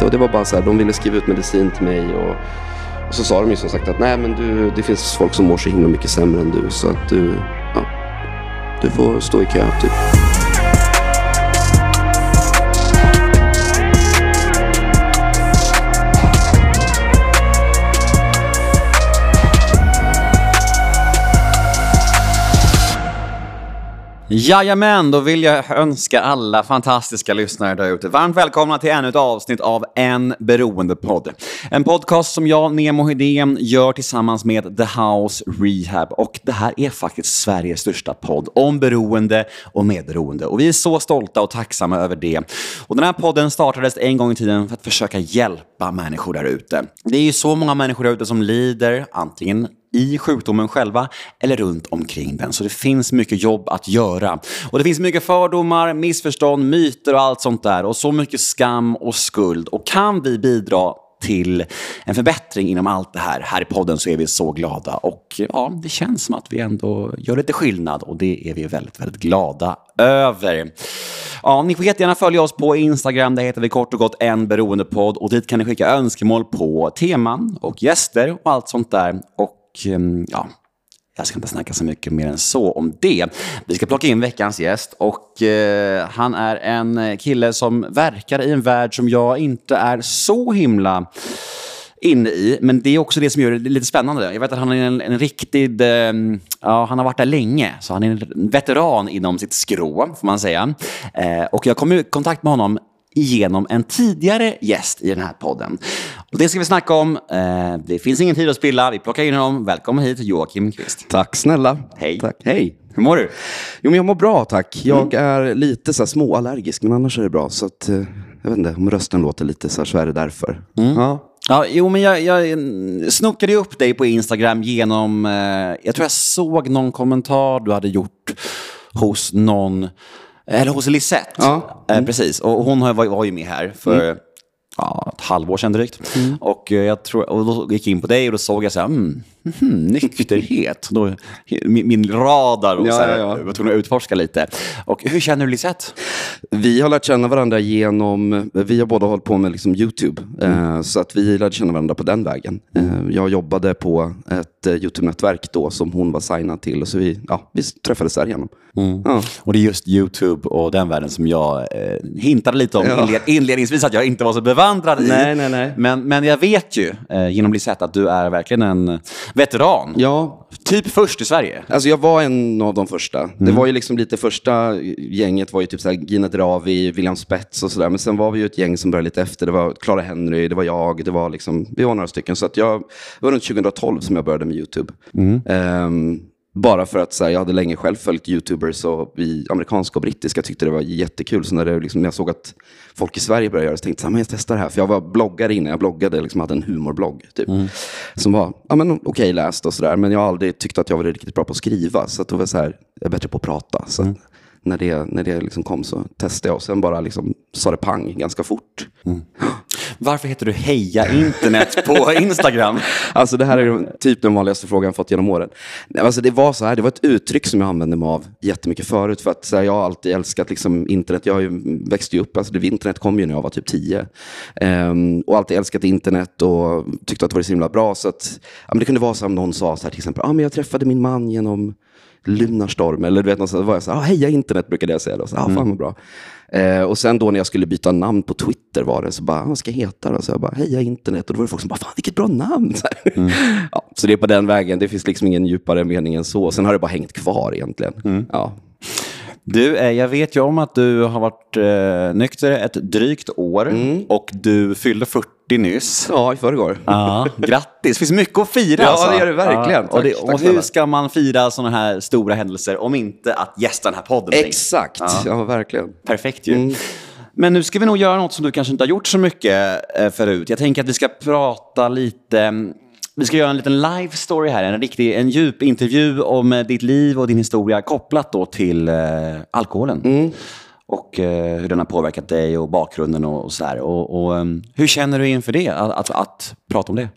inte. Och det var bara så här, de ville skriva ut medicin till mig. Och, och så sa de ju som sagt att nej men du, det finns folk som mår så himla mycket sämre än du. Så att du, ja, du får stå i kö typ. Jajamän, då vill jag önska alla fantastiska lyssnare där ute varmt välkomna till ännu ett avsnitt av En beroendepodd. En podcast som jag, Nemo Hedén, gör tillsammans med The House Rehab. Och det här är faktiskt Sveriges största podd om beroende och medberoende. Och vi är så stolta och tacksamma över det. Och den här podden startades en gång i tiden för att försöka hjälpa människor där ute. Det är ju så många människor där ute som lider, antingen i sjukdomen själva eller runt omkring den. Så det finns mycket jobb att göra. Och det finns mycket fördomar, missförstånd, myter och allt sånt där. Och så mycket skam och skuld. Och kan vi bidra till en förbättring inom allt det här. Här i podden så är vi så glada och ja, det känns som att vi ändå gör lite skillnad och det är vi väldigt, väldigt glada över. Ja, ni får jättegärna följa oss på Instagram. Där heter vi kort och gott en beroendepodd och dit kan ni skicka önskemål på teman och gäster och allt sånt där. Och och ehm, ja, jag ska inte snacka så mycket mer än så om det. Vi ska plocka in veckans gäst och eh, han är en kille som verkar i en värld som jag inte är så himla inne i. Men det är också det som gör det lite spännande. Jag vet att han är en, en riktig... Eh, ja, han har varit där länge, så han är en veteran inom sitt skrå, får man säga. Eh, och jag kom i kontakt med honom genom en tidigare gäst i den här podden. Och det ska vi snacka om. Eh, det finns ingen tid att spilla. Vi plockar in honom. Välkommen hit, Joakim Kvist. Tack snälla. Hej. Tack. Hej. Hur mår du? Jo men jag mår bra tack. Jag är lite så här småallergisk men annars är det bra. Så att, eh, jag vet inte, om rösten låter lite så här så är det därför. Ja. Ja, jo, men jag, jag snokade upp dig på Instagram genom... Eh, jag tror jag såg någon kommentar du hade gjort hos någon... Eller hos Lisette. Ja. Eh, precis. Och hon har- var, ju med här för ja, ett halvår sedan drygt. Och, eh, jag tror, och då gick jag in på dig och då såg jag så här, mm, mhm, nykterhet. Då, min, min radar och Ja, så här, ja, ja. var tvungen att utforska lite. Och hur känner du Lisette? Vi har lärt känna varandra genom, vi har båda hållit på med liksom YouTube. Eh, så att vi lärde känna varandra på den vägen. Eh, jag jobbade på ett eh, YouTube-nätverk då som hon var signad till. Och så vi, ja, vi träffades därigenom. Ja. Och det är just YouTube och den världen som jag eh, hintade lite om Ja. inled, inledningsvis att jag inte var så bevandrad i. Nej, nej, nej. Men, men jag vet ju eh, genom Lisette att du är verkligen en veteran. ja, Typ först i Sverige. Alltså jag var en av de första. Det var ju liksom lite första gänget var ju typ så här Gina Dirawi, William Spets och sådär. Men sen var vi ju ett gäng som började lite efter. Det var Clara Henry, det var jag, det var liksom, vi var några stycken. Så att jag, det var runt 2012 som jag började med YouTube. Ehm, bara för att så här, jag hade länge själv följt YouTubers och vi amerikanska och brittiska tyckte det var jättekul. Så när, det, liksom, när jag såg att folk i Sverige började göra det så tänkte jag, "Men jag testar det här. För jag var bloggare innan, jag bloggade, liksom, hade en humorblogg. Typ, Som var ja, men, okej läst och sådär. Men jag har aldrig tyckt att jag var riktigt bra på att skriva. Så att det var så här, jag är bättre på att prata. Så att när det, när det liksom kom så testade jag och sen bara liksom sa det pang ganska fort. Varför heter du Heja internet på Instagram? Alltså det här är typ den vanligaste frågan jag fått genom åren. Alltså det var så här, det var ett uttryck som jag använde mig av jättemycket förut. För att så här, jag har alltid älskat liksom, internet. Jag har ju, växte ju upp, alltså, det, internet kom ju när jag var typ tio. Um, och alltid älskat internet och tyckte att det var så himla bra. Så att, ja, men det kunde vara så någon sa så här, till exempel, ah, men jag träffade min man genom Lunarstorm. Eller du vet, då var jag så här, ah, heja internet brukade jag säga. Då. Så, ah, fan vad bra. Eh, och sen då när jag skulle byta namn på Twitter var det så bara, "Ah, vad ska jag heta då? Så jag bara, heja internet. Och då var det folk som bara, fan vilket bra namn. Så, här. ja, så det är på den vägen, det finns liksom ingen djupare mening än så. Sen har det bara hängt kvar egentligen. Ja. Du, eh, jag vet ju om att du har varit eh, nykter ett drygt år och du fyllde 40 nyss. ja, i förrgår. Ja, grattis, det finns mycket att fira. Ja, alltså. det gör det verkligen. Ja, och, det, och hur ska man fira sådana här stora händelser om inte att gästa den här podden? Exakt, Ja. ja. verkligen. Perfekt ju. Mm. Men nu ska vi nog göra något som du kanske inte har gjort så mycket eh, förut. Jag tänker att vi ska prata lite, mm, vi ska göra en liten live story här, en riktig, en djup intervju om eh, ditt liv och din historia kopplat då till eh, alkoholen. Mm. Och eh, hur den har påverkat dig och bakgrunden och, och så här. Och, och, em, hur känner du inför det, att, att, att prata om det?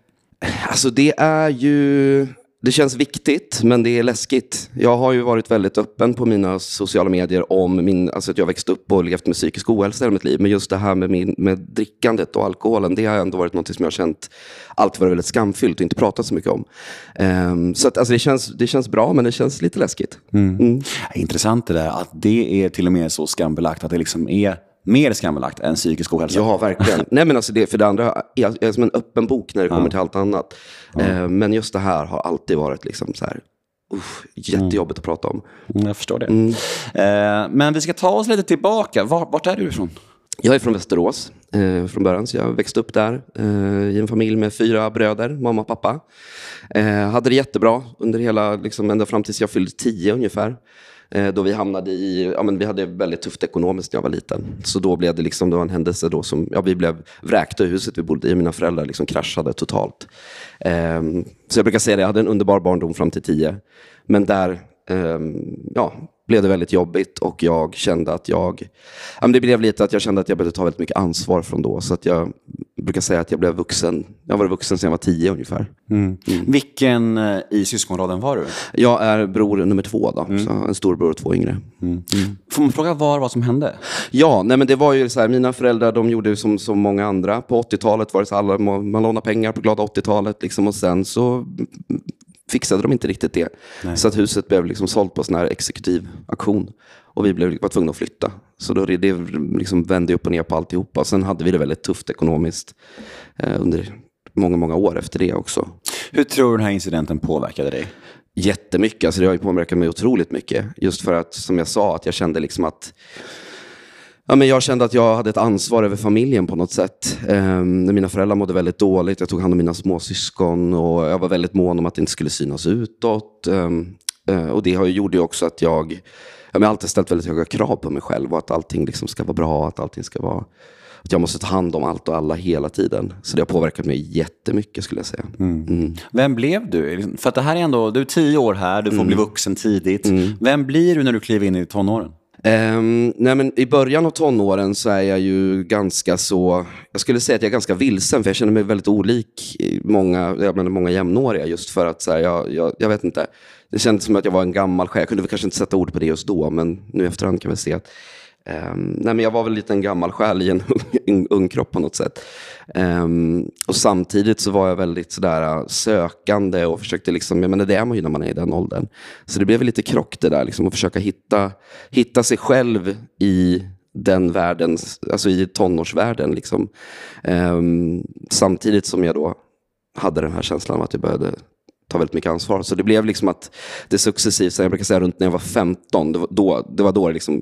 Alltså det är ju... det känns viktigt, men det är läskigt. Jag har ju varit väldigt öppen på mina sociala medier om min, alltså att jag växt upp och levt med psykisk ohälsa i mitt liv. Men just det här med, min, med drickandet och alkoholen, det har ändå varit något som jag har känt alltid varit väldigt skamfyllt och inte pratat så mycket om. Um, så att, alltså det, känns, det känns bra, men det känns lite läskigt. Mm. Mm. Intressant det där, att det är till och med så skambelagt att det liksom är mer skambelagt än psykisk ohälsa. Ja, verkligen. Nej, men alltså det, för det andra, jag är som en öppen bok när det kommer till allt annat. Ja. Eh, men just det här har alltid varit liksom så här, Uff, jättejobbigt att prata om. Mm, jag förstår det. Mm. Eh, men vi ska ta oss lite tillbaka. Var, vart är du ifrån? Jag är från Västerås eh, från början, så jag växte upp där eh, i en familj med fyra bröder, mamma och pappa. Eh, hade det jättebra under hela, liksom, ända fram tills jag fyllde tio ungefär. Eh, då vi hamnade i, ja men vi hade väldigt tufft ekonomiskt när jag var liten. Så då blev det liksom, det var en händelse då som, ja vi blev vräkta i huset vi bodde i, mina föräldrar liksom kraschade totalt. Ehm, så jag brukar säga det, jag hade en underbar barndom fram till tio. Men där, ehm, ja, blev det väldigt jobbigt och jag kände att jag... Ja, det blev lite att jag kände att jag behövde ta väldigt mycket ansvar från då. Så att jag brukar säga att jag blev vuxen. Jag var vuxen sedan jag var tio ungefär. Mm. Mm. Vilken eh, i syskonraden var du? Jag är bror nummer två. Då, mm. så en storbror och två yngre. Mm. Får man fråga var vad som hände? Ja, nej, men det var ju så här, mina föräldrar de gjorde som så många andra. På 80-talet var det så alla, man lånade pengar på glada 80-talet. Liksom, och sen så fixade de inte riktigt det. Nej. Så att huset blev liksom sålt på sån här exekutiv auktion. Och vi blev, var tvungna att flytta. Så då det liksom vände upp och ner på alltihopa. Sen hade vi det väldigt tufft ekonomiskt eh, under många, många år efter det också. Hur tror du den här incidenten påverkade dig? Jättemycket. Alltså det har ju påverkat mig otroligt mycket. Just för att, som jag sa, att jag kände liksom att Ja, men jag kände att jag hade ett ansvar över familjen på något sätt. Um, mina föräldrar mådde väldigt dåligt. Jag tog hand om mina småsyskon och jag var väldigt mån om att det inte skulle synas utåt. Um, uh, och det gjorde ju också att jag, jag har alltid ställt väldigt höga krav på mig själv och att allting liksom ska vara bra. Att allting ska vara att jag måste ta hand om allt och alla hela tiden. Så det har påverkat mig jättemycket skulle jag säga. Mm. Mm. Vem blev du? För att det här är ändå, du är tio år här, du får mm. bli vuxen tidigt. Mm. Vem blir du när du kliver in i tonåren? Um, nej men I början av tonåren så är jag ju ganska så, jag skulle säga att jag är ganska vilsen, för jag känner mig väldigt olik många, jag menar många jämnåriga, just för att så här, jag, jag, jag, vet inte, det kändes som att jag var en gammal själ. Jag kunde väl kanske inte sätta ord på det just då, men nu efterhand kan vi se att Um, nej, men jag var väl lite en gammal själ i en ung, ung kropp på något sätt. Um, och samtidigt så var jag väldigt sådär äh, sökande och försökte, liksom, jag menar, det är man ju när man är i den åldern. Så det blev lite krock det där, liksom, att försöka hitta, hitta sig själv i den världen, alltså i tonårsvärlden. Liksom. Um, samtidigt som jag då hade den här känslan av att jag började ta väldigt mycket ansvar. Så det blev liksom att det successivt, jag brukar säga runt när jag var 15, det var då det, var då det liksom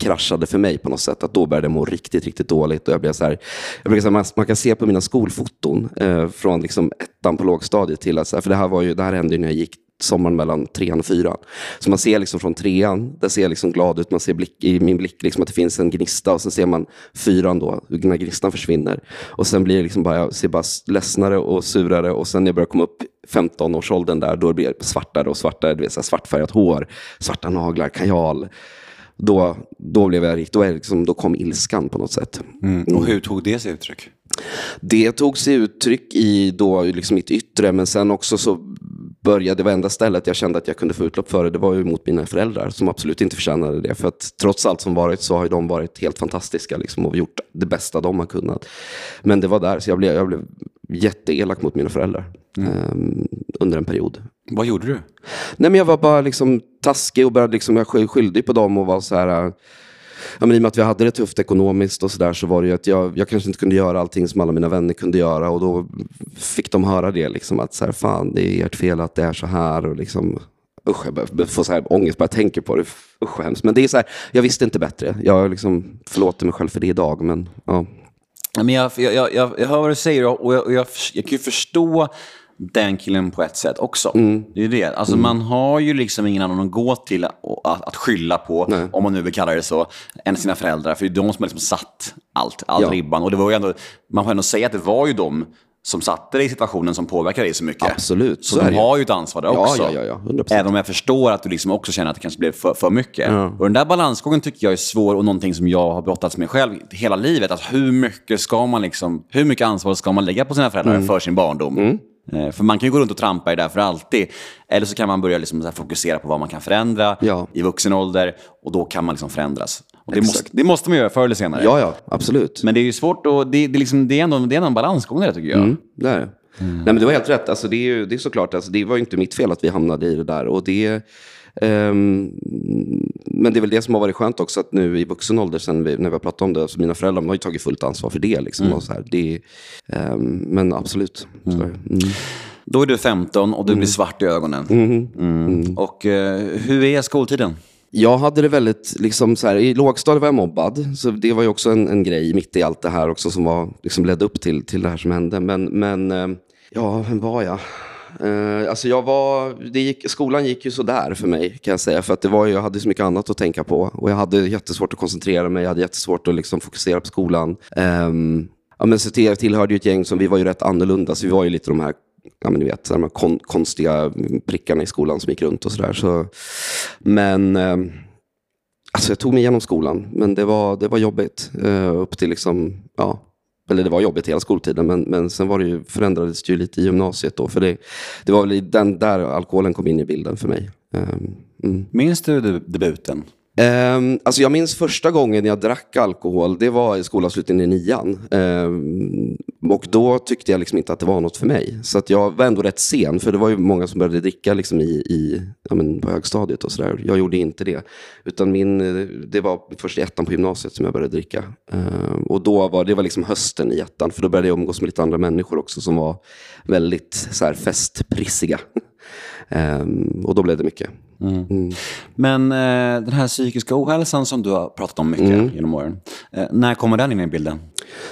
kraschade för mig på något sätt. Att då började jag må riktigt, riktigt dåligt. Och jag blev så här, jag brukar säga, man, man kan se på mina skolfoton eh, från liksom ettan på lågstadiet till att, så här, för det här, var ju, det här hände ju när jag gick sommaren mellan trean och fyran. Så man ser liksom från trean, där ser jag liksom glad ut, man ser blick, i min blick liksom att det finns en gnista och sen ser man fyran då, när gnistan försvinner. Och sen blir det liksom bara, jag ser bara ledsnare och surare och sen när jag börjar komma upp 15-årsåldern där, då blir det svartare och svartare, det vill säga svartfärgat hår, svarta naglar, kajal då, då, blev jag, då, är liksom, då kom ilskan på något sätt. Mm. Och hur tog det sig uttryck? Det tog sig uttryck i då, liksom mitt yttre, men sen också så började, det var enda stället jag kände att jag kunde få utlopp för det, det var ju mot mina föräldrar som absolut inte förtjänade det. För att trots allt som varit så har de varit helt fantastiska liksom, och gjort det bästa de har kunnat. Men det var där, så jag blev, jag blev jätteelak mot mina föräldrar mm. um, under en period. Vad gjorde du? Nej, men jag var bara liksom taskig och började liksom, jag skyldig på dem och var så här äh, ja, men i och med att vi hade det tufft ekonomiskt och sådär så var det ju att jag, jag kanske inte kunde göra allting som alla mina vänner kunde göra och då fick de höra det liksom att så här, fan det är ert fel att det är så här och liksom Usch, jag får så här ångest bara jag tänker på det. Usch vad hemskt. Men det är så här, jag visste inte bättre. Jag liksom förlåter mig själv för det idag. Men, ja. Men jag, jag, jag, jag hör vad du säger och jag, jag, jag kan ju förstå den killen på ett sätt också. Mm. Det är det. Alltså, mm. Man har ju liksom ingen annan att gå till att, att skylla på, Nej. om man nu vill kalla det så, än sina föräldrar. För det är de som har liksom satt allt, all ja. ribban. Och det var ju ändå, man får ändå säga att det var ju de som satte dig i situationen som påverkar dig så mycket. Absolut. Så, så de har ju ett ansvar där också. Ja, ja, ja, 100%. Även om jag förstår att du liksom också känner att det kanske blev för, för mycket. Ja. Och den där balansgången tycker jag är svår och någonting som jag har brottats med själv hela livet. Alltså hur mycket ska man liksom, hur mycket ansvar ska man lägga på sina föräldrar mm. för sin barndom? Mm. Eh, För man kan ju gå runt och trampa i det där för alltid. Eller så kan man börja liksom fokusera på vad man kan förändra Ja. i vuxen ålder och då kan man liksom förändras. Det, måste, det måste man göra förr eller senare. Ja, ja, absolut. Men det är ju svårt och det, det, är liksom, det är ändå, det är ändå en balansgång där tycker jag. Mm, det är det. Nej, men du har helt rätt. Alltså, det, är ju, det är såklart, alltså, det var ju inte mitt fel att vi hamnade i det där. Och det, men det är väl det som har varit skönt också, att nu i vuxen ålder, sen vi, när vi har pratat om det, så mina föräldrar har ju tagit fullt ansvar för det. Liksom, och så här. det ehm, men absolut. Det. Mm. Då är du 15 och du blir svart i ögonen. Mm. Och eh, hur är skoltiden? Jag hade det väldigt, liksom så här, i lågstadiet var jag mobbad. Så det var ju också en, en grej mitt i allt det här också som var, liksom ledde upp till, till det här som hände. Men, men eh, ja, vem var jag? Eh, alltså jag var, det gick, skolan gick ju sådär för mig kan jag säga. För att det var, ju- jag hade så mycket annat att tänka på. Och jag hade jättesvårt att koncentrera mig, jag hade jättesvårt att liksom fokusera på skolan. Eh, ja, men så till, jag tillhörde ju ett gäng som, vi var ju rätt annorlunda. Så vi var ju lite de här ja, men ni vet, de här kon, konstiga prickarna i skolan som gick runt och sådär. Så, men eh, alltså jag tog mig igenom skolan, men det var, det var jobbigt. eh, upp till liksom, ja, eller det var jobbigt hela skoltiden, men, men sen var det ju, förändrades det ju lite i gymnasiet då. För det, det var väl den där alkoholen kom in i bilden för mig. Um, mm. Minns du debuten? Um, alltså jag minns första gången jag drack alkohol, det var i skolavslutningen i nian. Um, och då tyckte jag liksom inte att det var något för mig. Så att jag var ändå rätt sen, för det var ju många som började dricka liksom i, i, ja, men på högstadiet och sådär. Jag gjorde inte det. Utan min, eh, det var först i ettan på gymnasiet som jag började dricka. Um, och då var det var liksom hösten i ettan, för då började jag umgås med lite andra människor också som var väldigt så här, festprissiga. Ehm, och då blev det mycket. Mm. Men eh, den här psykiska ohälsan som du har pratat om mycket genom åren. Eh, när kommer den in i bilden?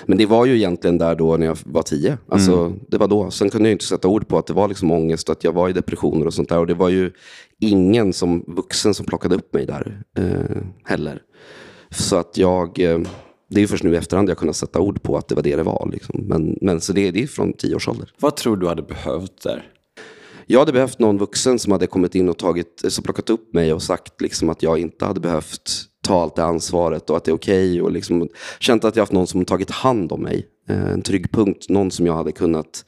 Men det var ju egentligen där då när jag var tio. Alltså, Det var då. Sen kunde jag inte sätta ord på att det var liksom ångest och att jag var i depressioner och sånt där. Och det var ju ingen som vuxen som plockade upp mig där eh, heller. Så att jag... Eh, det är först nu i efterhand jag kunnat sätta ord på att det var det det var. Liksom. Men, men så det, det är från tio års ålder. Vad tror du hade behövt där? Jag hade behövt någon vuxen som hade kommit in och tagit, så plockat upp mig och sagt liksom att jag inte hade behövt ta allt det ansvaret och att det är okej. och liksom känt att jag haft någon som tagit hand om mig. Eh, En trygg punkt, någon som jag hade kunnat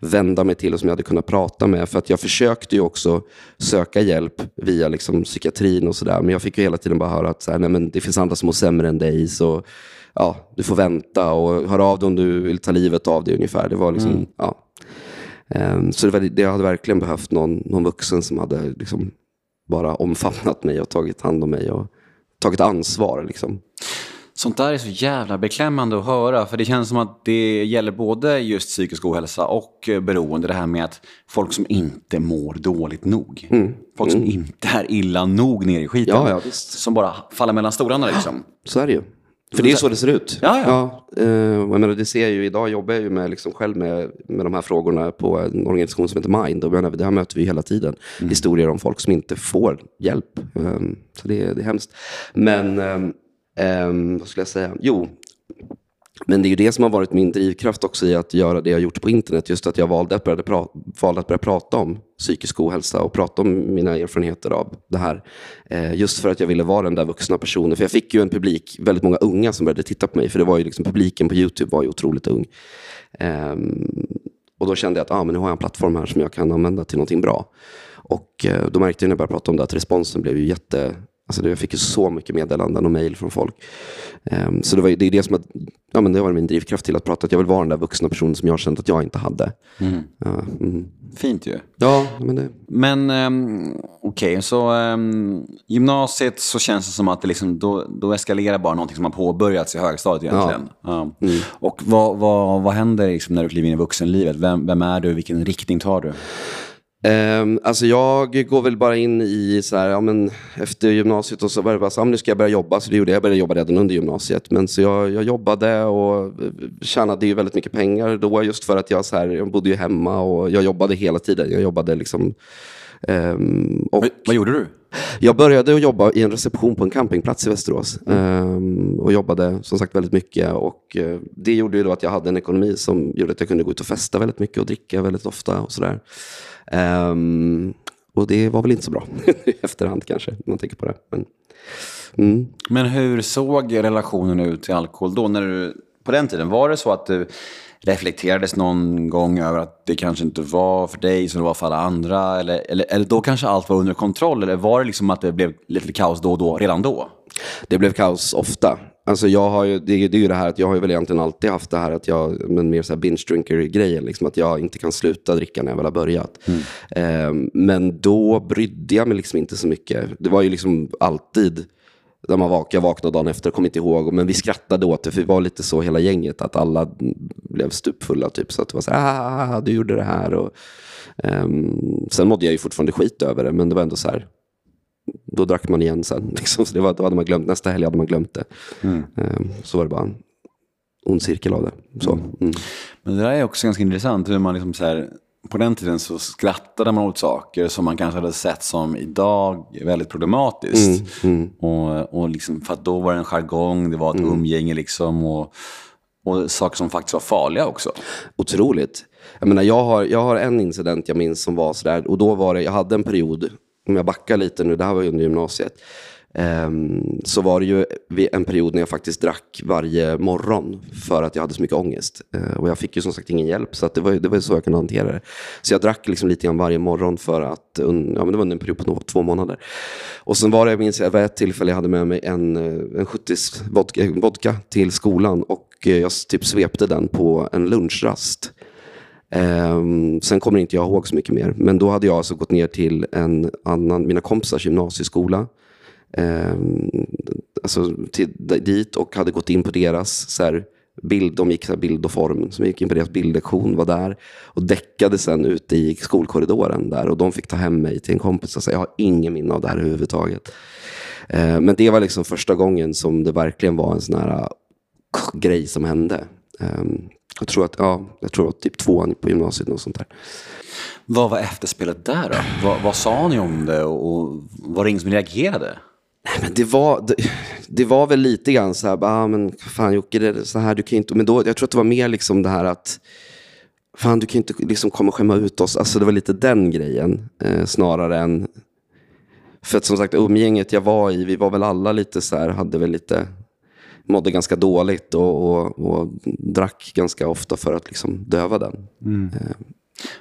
vända mig till och som jag hade kunnat prata med. För att jag försökte ju också söka hjälp via liksom psykiatrin och sådär. Men jag fick ju hela tiden bara höra att så här, nej, men det finns andra som mår sämre än dig. Så ja, du får vänta och hör av dig om du vill ta livet av dig ungefär. Det var liksom, ja. Ehm, Så det, var, det jag hade verkligen behövt någon, någon vuxen som hade liksom bara omfamnat mig och tagit hand om mig och tagit ansvar. Liksom. Sånt där är så jävla beklämmande att höra. För det känns som att det gäller både just psykisk ohälsa och eh, beroende. Det här med att folk som inte mår dåligt nog. Folk som inte är illa nog nere i skiten. Ja, ja. Som bara faller mellan stolarna liksom. Så är det ju. För det är så det ser ut. Ja, ja. ja eh, jag menar, det ser jag ju, idag jobbar jag ju med, liksom själv med, med de här frågorna på en organisation som heter Mind. Och menar, det här möter vi hela tiden. Historier om folk som inte får hjälp. Ehm, så det, är- det är hemskt. Men, ehm, vad skulle jag säga? Jo, men det är ju det som har varit min drivkraft också i att göra det jag gjort på internet. Just att jag valde att börja, pra- valde att börja prata om psykisk ohälsa och prata om mina erfarenheter av det här. Eh, just för att jag ville vara den där vuxna personen. För jag fick ju en publik, väldigt många unga som började titta på mig. För det var ju liksom, publiken på YouTube var ju otroligt ung. Eh, och då kände jag att ah, men nu har jag en plattform här som jag kan använda till någonting bra. Och eh, då märkte jag när jag började prata om det att responsen blev ju jätte... Alltså jag fick ju så mycket meddelanden och mejl från folk. Ehm, så det, var, det är det som att, ja, men det var min drivkraft till att prata. Att jag vill vara den där vuxna personen som jag känt att jag inte hade. Ja, mm. Fint ju. ja men det... Men um, okej, så um, gymnasiet så känns det som att det liksom, då, då eskalerar bara någonting som har påbörjats i högstadiet egentligen. Ja. Och vad, vad, vad händer liksom när du kliver in i vuxenlivet? Vem, vem är du? Vilken riktning tar du? Ehm, alltså jag går väl bara in i så här, ja, men efter gymnasiet och så var det bara så här, nu ska jag börja jobba. Så det gjorde jag. Jag började jobba redan under gymnasiet. Men så jag, jag jobbade och eh, tjänade ju väldigt mycket pengar då. Just för att jag, så här, jag bodde ju hemma och jag jobbade hela tiden. Jag jobbade liksom... ehm, och Vad, gjorde du? jag började att jobba i en reception på en campingplats i Västerås. Ehm, och jobbade som sagt väldigt mycket. Och eh, det gjorde ju då att jag hade en ekonomi som gjorde att jag kunde gå ut och festa väldigt mycket och dricka väldigt ofta och sådär. Um, och det var väl inte så bra i efterhand kanske, när man tänker på det. Men, mm. Men hur såg relationen ut till alkohol då? När du på den tiden, var det så att du reflekterades någon gång över att det kanske inte var för dig som det var för alla andra? Eller, eller, eller då kanske allt var under kontroll? Eller var det liksom att det blev lite kaos då och då, redan då? Det blev kaos ofta. Alltså jag har ju, det, det är ju det här att jag har väl egentligen alltid haft det här att jag, men mer så här binge drinker-grejen, liksom att jag inte kan sluta dricka när jag väl har börjat. Mm. Eh, men då brydde jag mig liksom inte så mycket. Det var ju liksom alltid, där man vak jag vaknade dagen efter, kom inte ihåg, men vi skrattade åt det, för vi var lite så hela gänget, att alla blev stupfulla typ. Så att det var så här, ah, du gjorde det här. Och, um, sen mådde jag ju fortfarande skit över det, men det var ändå så här, då drack man igen sen. Liksom. Så det var, då hade man glömt, nästa helg hade man glömt det. Mm. Um, så var det bara en ond cirkel av det. Så, mm. mm. Men det där är också ganska intressant, hur man liksom så här, på den tiden så skrattade man åt saker som man kanske hade sett som idag väldigt problematiskt. Mm, mm. Och, och liksom, för då var det en jargong, det var ett mm. umgänge liksom. Och, och saker som faktiskt var farliga också. Otroligt. Jag, menar, jag, har, jag har en incident jag minns som var sådär, och då var det, jag hade en period, om jag backar lite nu, det här var under gymnasiet, Ehm, så var det ju en period när jag faktiskt drack varje morgon för att jag hade så mycket ångest. Eh, och jag fick ju som sagt ingen hjälp, så det, var, det var så jag kunde hantera det. Så jag drack liksom lite grann varje morgon för att, ja men det var en period på två månader. Och sen var det, jag minns jag, ett tillfälle jag hade med mig en, eh, en 70 vodka, vodka till skolan och eh, jag typ svepte den på en lunchrast. Um, sen kommer inte jag ihåg så mycket mer, men då hade jag alltså gått ner till en annan, mina kompisars gymnasieskola eh, alltså till, dit och hade gått in på deras så här, bild, de gick så här, bild och form, så vi gick in på deras bildlektion, var där och däckade sen ute i skolkorridoren där och de fick ta hem mig till en kompis och säga jag har ingen minne av det här överhuvudtaget. Eh, men det var liksom första gången som det verkligen var en sån här ah, grej som hände. Eh, jag tror att, ja, jag tror att typ tvåan på gymnasiet och sånt där. Vad var efterspelet där då? Vad, vad sa ni om det och, och var det ingen som reagerade? Nej, men det, var, det, det, var väl lite grann så här, ah, men fan Jocke, det är så här, du kan inte... Men då, jag tror att det var mer liksom det här att, fan du kan inte liksom komma och skämma ut oss. Alltså det var lite den grejen, eh, snarare än... För att som sagt, umgänget jag var i, vi var väl alla lite så här, hade väl lite, mådde ganska dåligt och, och, och drack ganska ofta för att liksom döva den. Mm. Eh,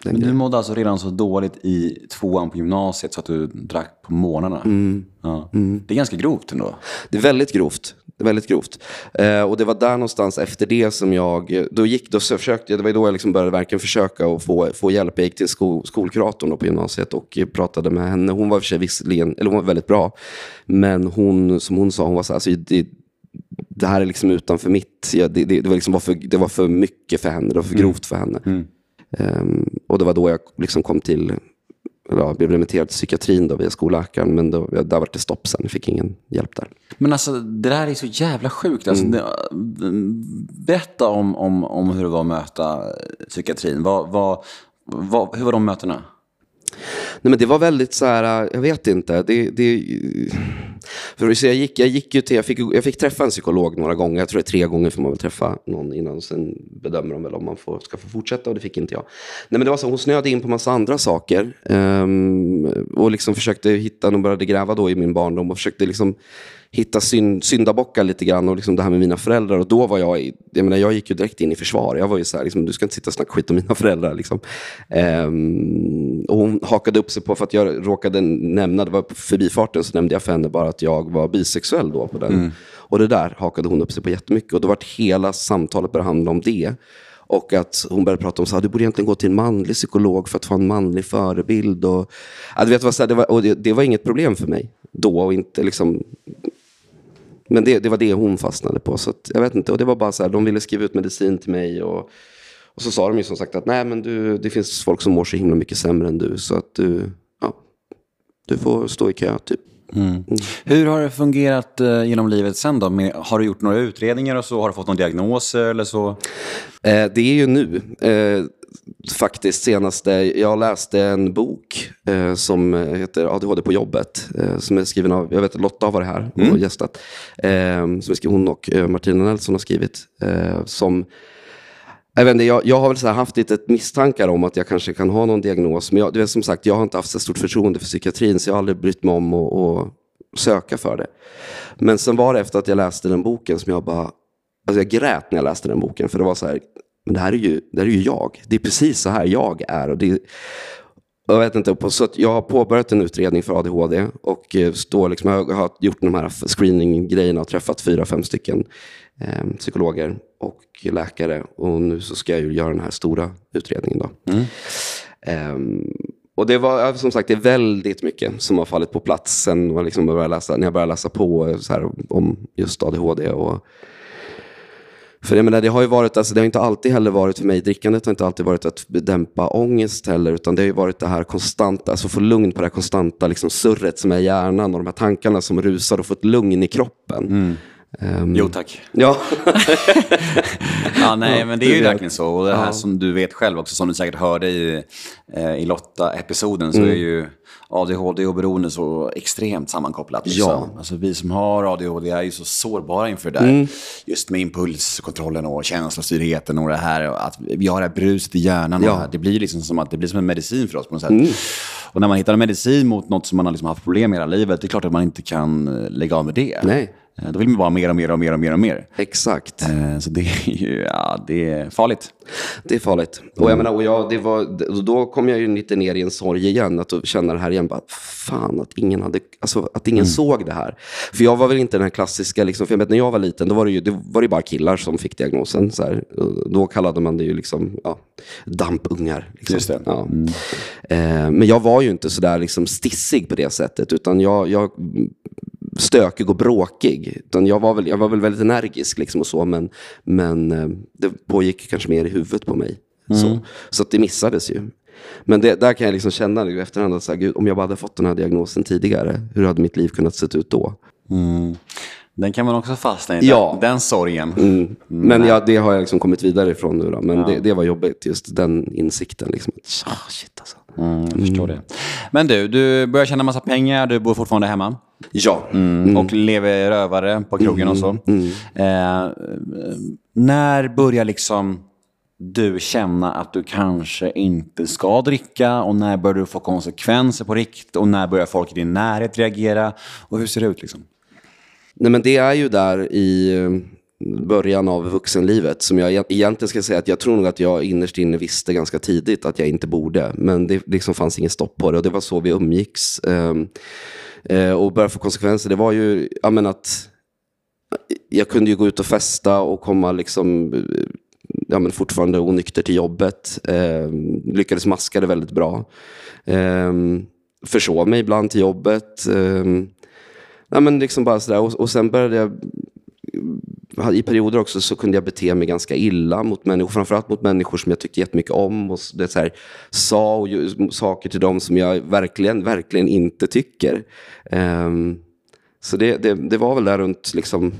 men du mådde alltså redan så dåligt i tvåan på gymnasiet så att du drack på morgnarna? Mm. Ja. Mm. Det är ganska grovt ändå. Det är väldigt grovt. Det är väldigt grovt. Eh, och det var där någonstans efter det som jag, då gick, då försökte det var då jag liksom började verkligen försöka att få, få hjälp. Jag gick till sko, skolkuratorn på gymnasiet och pratade med henne. Hon var för sig visserligen, eller hon var väldigt bra. Men hon, som hon sa, hon var så här, alltså, det, det här är liksom utanför mitt, ja, det, det, det, var liksom var för, det var för mycket för henne, det var för mm. grovt för henne. Mm. Um, och det var då jag liksom kom till, ja, blev remitterad till psykiatrin då via skolläkaren. Men då, där var det stopp sen, jag fick ingen hjälp där. Men alltså det där är så jävla sjukt. Alltså, mm. det, berätta om, om, om hur det var att möta psykiatrin. Vad, vad, vad, hur var de mötena? Nej, men det var väldigt så här, äh, jag vet inte. Det, det, för så jag, gick, jag gick ju till, jag fick, jag fick träffa en psykolog några gånger. Jag tror det är tre gånger får man väl träffa någon innan. Sen bedömer de väl om man får, ska få fortsätta och det fick inte jag. Nej, men det var så, hon snöade in på massa andra saker. Um, och liksom försökte hitta, hon började gräva då i min barndom och försökte liksom hitta synd, syndabockar lite grann och liksom det här med mina föräldrar. Och då var jag, jag menar jag gick ju direkt in i försvar. Jag var ju så här, liksom, du ska inte sitta och snacka skit om mina föräldrar. Liksom. Um, och hon hakade upp sig på, för att jag råkade nämna, det var på förbifarten, så nämnde jag för henne bara att jag var bisexuell då. På den. Mm. Och det där hakade hon upp sig på jättemycket. Och då vart hela samtalet började handla om det. Och att hon började prata om att du borde egentligen gå till en manlig psykolog för att få en manlig förebild. Och, ja, vet, vad, så här, det, var, och det, det, var inget problem för mig då. Och inte liksom, men det, det var det hon fastnade på. Så att, jag vet inte, och det var bara så här, de ville skriva ut medicin till mig. Och, och så sa de ju som sagt att nej men du, det finns folk som mår så himla mycket sämre än du. Så att du, ja, du får stå i kö typ. Mm. Mm. Hur har det fungerat eh, genom livet sen då? Med, har du gjort några utredningar och så? Har du fått någon diagnos eller så? Eh, det är ju nu. Eh, faktiskt senaste, jag läste en bok eh, som heter ADHD på jobbet. Eh, som är skriven av, jag vet att Lotta har varit här och mm. gästat. Eh, som är hon och eh, Martina Nelson har skrivit. Eh, som, jag, inte, jag, jag har väl så haft lite misstankar om att jag kanske kan ha någon diagnos. Men jag, du vet, som sagt, jag har inte haft så stort förtroende för psykiatrin så jag har aldrig brytt mig om att söka för det. Men sen var det efter att jag läste den boken som jag bara, alltså jag grät när jag läste den boken, för det var så här, men det här är ju, det här är ju jag. Det är precis så här jag är. Och det, jag vet inte, så jag har påbörjat en utredning för ADHD och eh, står liksom, jag har gjort de här screening-grejerna och träffat fyra, fem stycken eh, psykologer och läkare. Och nu så ska jag ju göra den här stora utredningen. Då. Mm. Um, och det var som sagt det är väldigt mycket som har fallit på plats sen liksom började läsa, när jag började läsa på här, om just ADHD. Och, för jag menar, det har ju varit, alltså, det har inte alltid heller varit för mig, drickandet har inte alltid varit att dämpa ångest heller, utan det har ju varit det här konstanta, alltså få lugn på det här konstanta liksom, surret som är i hjärnan och de här tankarna som rusar och få ett lugn i kroppen. Mm. Um, jo tack. Ja. ja, nej, men det är ju verkligen så. Och det här ja. som du vet själv också, som du säkert hörde i, eh, i Lotta-episoden, så mm. är ju ADHD och beroende så extremt sammankopplat. Liksom. Ja. Alltså, vi som har ADHD är ju så sårbara inför det där. Mm. Just med impulskontrollen och känslostyrheten och det här. Att vi har det här bruset i hjärnan. Ja. Det blir liksom som att det blir som en medicin för oss på något sätt. Mm. Och när man hittar en medicin mot något som man har liksom haft problem med hela livet, det är klart att man inte kan eh, lägga av med det. Nej. Eh, då vill man bara mer och mer och mer och mer och mer. Exakt. Eh, så det är ju ja, det är farligt. Det är farligt. Och jag mm. menar, och jag, det var, då kom jag ju lite ner i en sorg igen. Att känna det här igen. Bara, fan att ingen, hade, alltså, att ingen mm. såg det här. För jag var väl inte den här klassiska, liksom, för jag vet, när jag var liten, då var det ju det var det bara killar som fick diagnosen. Så här. Då kallade man det ju liksom, ja, dampungar. Liksom. Just det. Ja. Mm. Eh, men jag var ju inte så där liksom, stissig på det sättet. Utan jag, jag stökig och bråkig. Utan jag, var väl, jag var väl väldigt energisk liksom och så, men, men eh, det pågick kanske mer i huvudet på mig. Mm. Så, så det missades ju. Men det, där kan jag liksom känna i efterhand att så här, Gud, om jag bara hade fått den här diagnosen tidigare, hur hade mitt liv kunnat se ut då? Mm. Den kan man också fastna i, ja. den, den sorgen. Mm. mm. Men ja, det har jag liksom kommit vidare ifrån nu. Då. Men ja. det, det, var jobbigt, just den insikten. Liksom. Oh, shit alltså. Mm, jag förstår det. Men du, du börjar tjäna massa pengar, du bor fortfarande hemma. Ja. Mm. Och lever rövare på krogen och så. Mm. Mm. Eh, när börjar liksom du känna att du kanske inte ska dricka och när börjar du få konsekvenser på riktigt och när börjar folk i din närhet reagera och hur ser det ut liksom? Nej men det är ju där i eh, början av vuxenlivet som jag egentligen ska säga att jag tror nog att jag innerst inne visste ganska tidigt att jag inte borde. Men det liksom fanns inget stopp på det och det var så vi umgicks. Eh, och börja få konsekvenser, det var ju jag menar, att jag kunde ju gå ut och festa och komma liksom, eh, ja, men fortfarande onykter till jobbet. Eh, lyckades maska det väldigt bra. Eh, försov mig ibland till jobbet. Eh, ja, men liksom bara sådär. Och, och sen började jag i perioder också så kunde jag bete mig ganska illa mot människor, framförallt mot människor som jag tyckte jättemycket om. Och det så här, sa och, saker till dem som jag verkligen, verkligen inte tycker. Um, så det, det, det, var väl där runt liksom,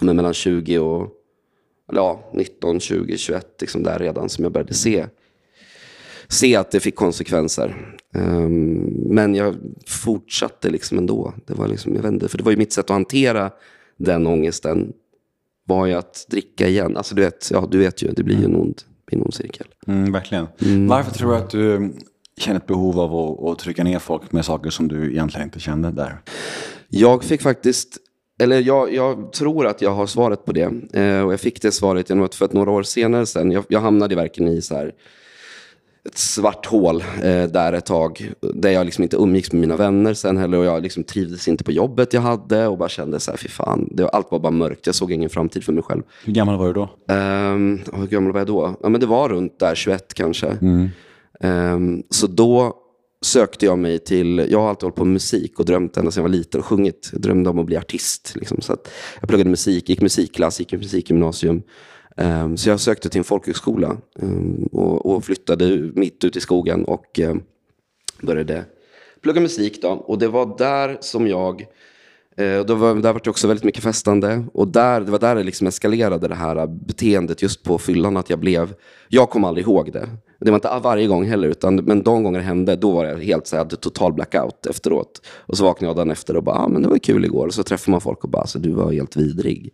mellan 20 och ja, 19, 20, 21, liksom där redan som jag började se, se att det fick konsekvenser. Um, men jag fortsatte liksom ändå. Det var, liksom, jag vände, för det var ju mitt sätt att hantera den ångesten var ju att dricka igen. Alltså du vet, ja, du vet ju, det blir ju en ond, en ond cirkel. Mm, verkligen. Mm. Varför tror du att du känner ett behov av att, att trycka ner folk med saker som du egentligen inte kände där? Jag fick faktiskt eller jag, jag, tror att jag har svaret på det. Eh, och jag fick det svaret genom att för att några år senare sen, jag, jag hamnade verkligen i så här, ett svart hål eh, där ett tag. Där jag liksom inte umgicks med mina vänner sen heller. Och jag liksom trivdes inte på jobbet jag hade. Och bara kände så här, fy fan. Det, allt var bara mörkt. Jag såg ingen framtid för mig själv. Hur gammal var du då? Um, hur gammal var jag då? Ja, men det var runt där 21 kanske. Mm. Um, så då sökte jag mig till, jag har alltid hållit på med musik och drömt ända sedan jag var liten och sjungit. Jag drömde om att bli artist. Liksom. Så jag pluggade musik, gick musikklass, gick musikgymnasium. Ehm, så jag sökte till en folkhögskola ehm, och, flyttade mitt ut i skogen och ehm, började plugga musik. Då. Och det var där som jag eh, då var, där var det också väldigt mycket festande. Och där, det var där det liksom eskalerade det här beteendet just på fyllan. Att jag blev, jag kom aldrig ihåg det. Det var inte varje gång heller, utan, men de gånger det hände, då var jag helt så här, hade total blackout efteråt. Och så vaknade jag dagen efter och bara, ah, men det var kul igår. Och så träffar man folk och bara, alltså, du var helt vidrig.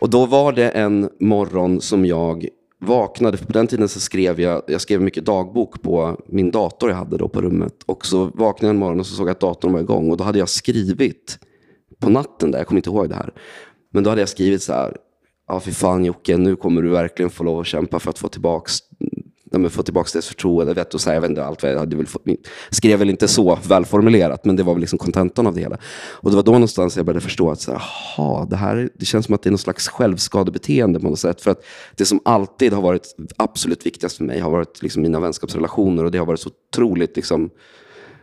Och då var det en morgon som jag vaknade, för på den tiden så skrev jag, jag skrev mycket dagbok på min dator jag hade då på rummet. Och så vaknade jag en morgon och så såg jag att datorn var igång. Och då hade jag skrivit på natten där, jag kommer inte ihåg det här. Men då hade jag skrivit så här, ja fy fan Jocke, nu kommer du verkligen få lov att kämpa för att få tillbaks men få tillbaka deras förtroende. Vet, och så här, jag vet inte allt vad jag hade väl fått, skrev väl inte så välformulerat, men det var väl liksom kontentan av det hela. Och det var då någonstans jag började förstå att så här, aha, det, här, det känns som att det är någon slags självskadebeteende på något sätt. För att det som alltid har varit absolut viktigast för mig har varit liksom mina vänskapsrelationer och det har varit så otroligt liksom,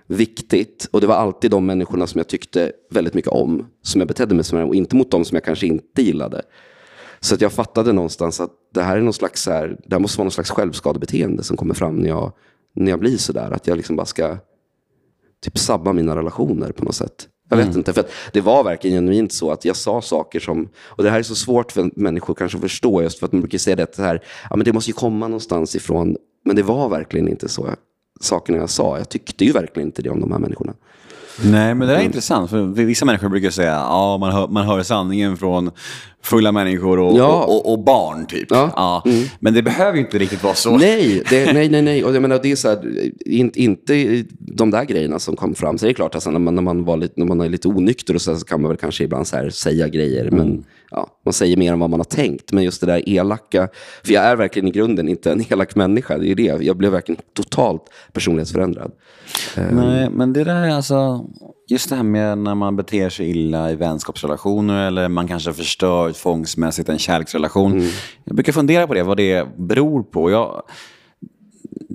viktigt. Och det var alltid de människorna som jag tyckte väldigt mycket om, som jag betedde mig som och inte mot dem som jag kanske inte gillade. Så att jag fattade någonstans att det här är någon slags, här, det måste vara någon slags självskadebeteende som kommer fram när jag, när jag blir sådär. Att jag liksom bara ska typ sabba mina relationer på något sätt. Jag vet mm. inte, för det var verkligen genuint så att jag sa saker som, och det här är så svårt för människor kanske att förstå, just för att man brukar säga det här, ja men det måste ju komma någonstans ifrån, men det var verkligen inte så sakerna jag sa. Jag tyckte ju verkligen inte det om de här människorna. Nej, men det är mm. intressant. För vissa människor brukar säga att ja, man, hör, man hör sanningen från fulla människor och, ja. och, och, och, barn. typ. Ja. ja. Mm. Men det behöver ju inte riktigt vara så. Nej, det, nej, nej. nej. Och jag menar, det är så här, inte, inte de där grejerna som kom fram. Så det är klart, alltså, när, man, när, man var lite, när man är lite onykter och så, så kan man väl kanske ibland så säga grejer. Mm. Men ja, man säger mer än vad man har tänkt. Men just det där elaka. För jag är verkligen i grunden inte en elak människa. Det är det. Jag blev verkligen totalt personlighetsförändrad. Nej, men det där är alltså... Just det här med när man beter sig illa i vänskapsrelationer eller man kanske förstör tvångsmässigt en kärleksrelation. Mm. Jag brukar fundera på det, vad det beror på. Jag,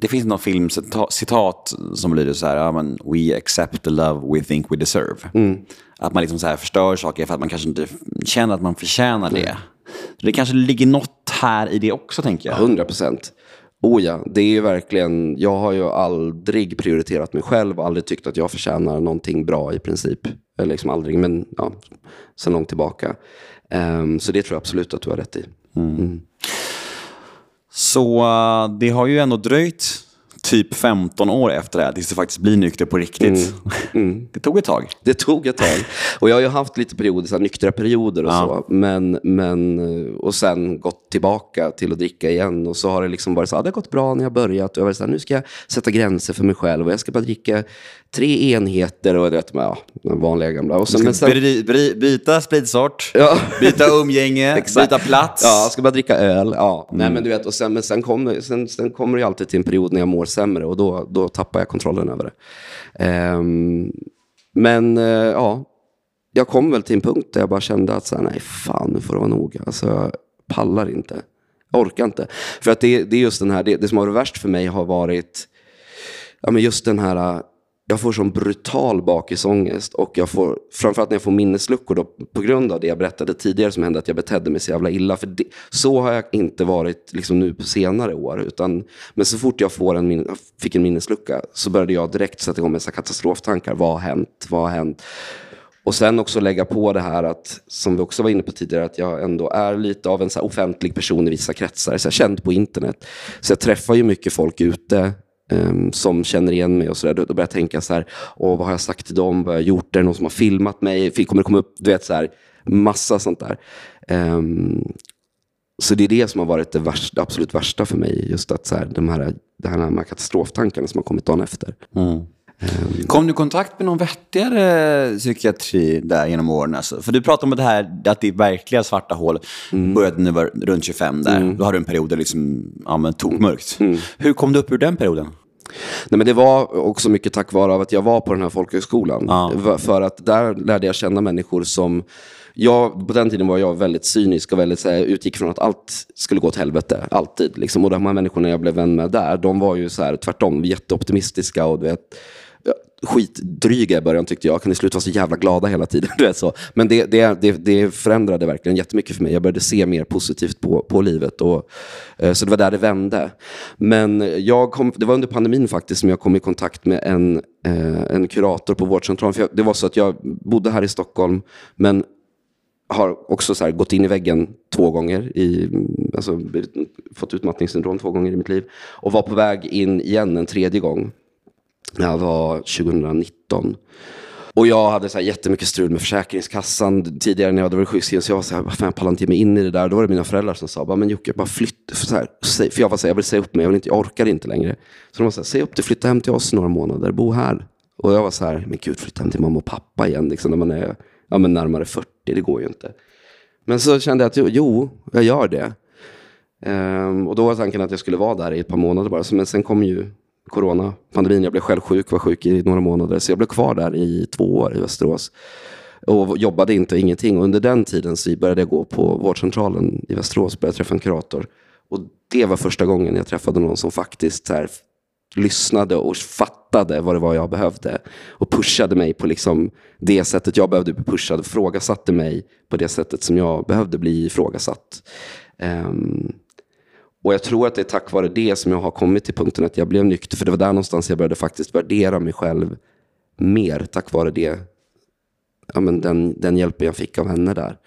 det finns någon filmcitat som lyder så här, ja, men, we accept the love we think we deserve. Mm. Att man liksom så här förstör saker för att man kanske inte känner att man förtjänar det. Mm. det kanske ligger något här i det också, tänker jag. 100 procent. Oh ja, det är ju verkligen, jag har ju aldrig prioriterat mig själv, aldrig tyckt att jag förtjänar någonting bra i princip. Eller liksom aldrig, men ja, sen långt tillbaka. Um, så det tror jag absolut att du har rätt i. Mm. Så uh, det har ju ändå dröjt typ 15 år efter det här, tills du faktiskt blir nykter på riktigt. Mm. Mm. Det tog ett tag. Det tog ett tag. Och jag har ju haft lite perioder, så här, nyktra perioder och ja. så. Men, men, och sen gått tillbaka till att dricka igen. Och så har det liksom varit så här, det har gått bra när jag börjat. Och jag var så här, nu ska jag sätta gränser för mig själv. Och jag ska bara dricka tre enheter och vet, ja, den vanliga gamla. Och sen, sen, bry, bry, byta spritsort, ja. byta umgänge, byta plats. Ja, ska bara dricka öl. Ja. Mm. Nej, men du vet, och sen, men sen, kom, sen, sen kommer det alltid till en period när jag mår sämre och då, då tappar jag kontrollen över det. Um, men uh, ja, jag kom väl till en punkt där jag bara kände att så här, nej, fan, nu får det vara nog. Alltså, jag pallar inte. Jag orkar inte. För att det, det är just den här, det, det som har varit värst för mig har varit ja, men just den här jag får sån brutal bakisångest och jag får, framförallt när jag får minnesluckor då, på grund av det jag berättade tidigare som hände, att jag betedde mig så jävla illa. För det, så har jag inte varit liksom nu på senare år. Utan, men så fort jag får en, fick en minneslucka så började jag direkt sätta igång med katastroftankar. Vad har hänt? Vad har hänt? Och sen också lägga på det här att, som vi också var inne på tidigare, att jag ändå är lite av en så offentlig person i vissa kretsar. Så känd på internet. Så jag träffar ju mycket folk ute um, som känner igen mig och sådär. Då, då börjar jag tänka så här, Åh, vad har jag sagt till dem? Vad har jag gjort? Är det någon som har filmat mig? Kommer det komma upp? Du vet, så här, massa sånt där. Um, så det är det som har varit det, värsta, det absolut värsta för mig. Just att så här, de här, de här, de här katastroftankarna som har kommit dagen efter. Mm. Um, Kom du i kontakt med någon vettigare psykiatri där genom åren? Alltså? För du pratar om det här att ditt verkliga svarta hål mm. började när du var runt 25 där. Mm. Då hade du en period där liksom, ja, tog mörkt. Mm. Hur kom du upp ur den perioden? Nej, men det var också mycket tack vare att jag var på den här folkhögskolan. Ja. För att där lärde jag känna människor som jag, på den tiden var jag väldigt cynisk och väldigt, så här, utgick från att allt skulle gå åt helvete. Alltid. Liksom. Och de här människorna jag blev vän med där, de var ju så här, tvärtom jätteoptimistiska. Och, du vet, skitdryga i början tyckte jag. Kan ni sluta vara så jävla glada hela tiden? Du vet så. Men det, det, det, det förändrade verkligen jättemycket för mig. Jag började se mer positivt på, på livet. Och, eh, så det var där det vände. Men jag kom, det var under pandemin faktiskt som jag kom i kontakt med en, eh, en kurator på vårdcentralen. För jag, det var så att jag bodde här i Stockholm, men har också så gått in i väggen två gånger, i, alltså, fått utmattningssyndrom två gånger i mitt liv. Och var på väg in igen en tredje gång när jag var 2019. Och jag hade så här jättemycket strul med Försäkringskassan tidigare när jag hade varit sjukskriven. Så jag var så här, vad fan, jag pallar inte ge mig in i det där. Då var det mina föräldrar som sa, men Jocke, bara flytt. För, så här, för jag var så här, jag vill säga upp mig, jag, vill inte, jag orkar inte längre. Så de var så här, säg upp dig, flytta hem till oss några månader, bo här. Och jag var så här, men gud, flytta hem till mamma och pappa igen, liksom, när man är ja, men närmare 40, det går ju inte. Men så kände jag att jo, jag gör det. Um, och då var tanken att jag skulle vara där i ett par månader bara. Men sen kom ju corona, pandemin. Jag blev själv sjuk, var sjuk i några månader. Så jag blev kvar där i två år i Västerås. Och jobbade inte och ingenting. Och under den tiden så började jag gå på vårdcentralen i Västerås. Började träffa en kurator. Och det var första gången jag träffade någon som faktiskt här, lyssnade och fattade vad det var jag behövde. Och pushade mig på liksom det sättet jag behövde bli pushad. Frågasatte mig på det sättet som jag behövde bli ifrågasatt. Um, och jag tror att det är tack vare det som jag har kommit till punkten att jag blev nykter. För det var där någonstans jag började faktiskt värdera mig själv mer. Tack vare det. Ja, men den, den hjälpen jag fick av henne där.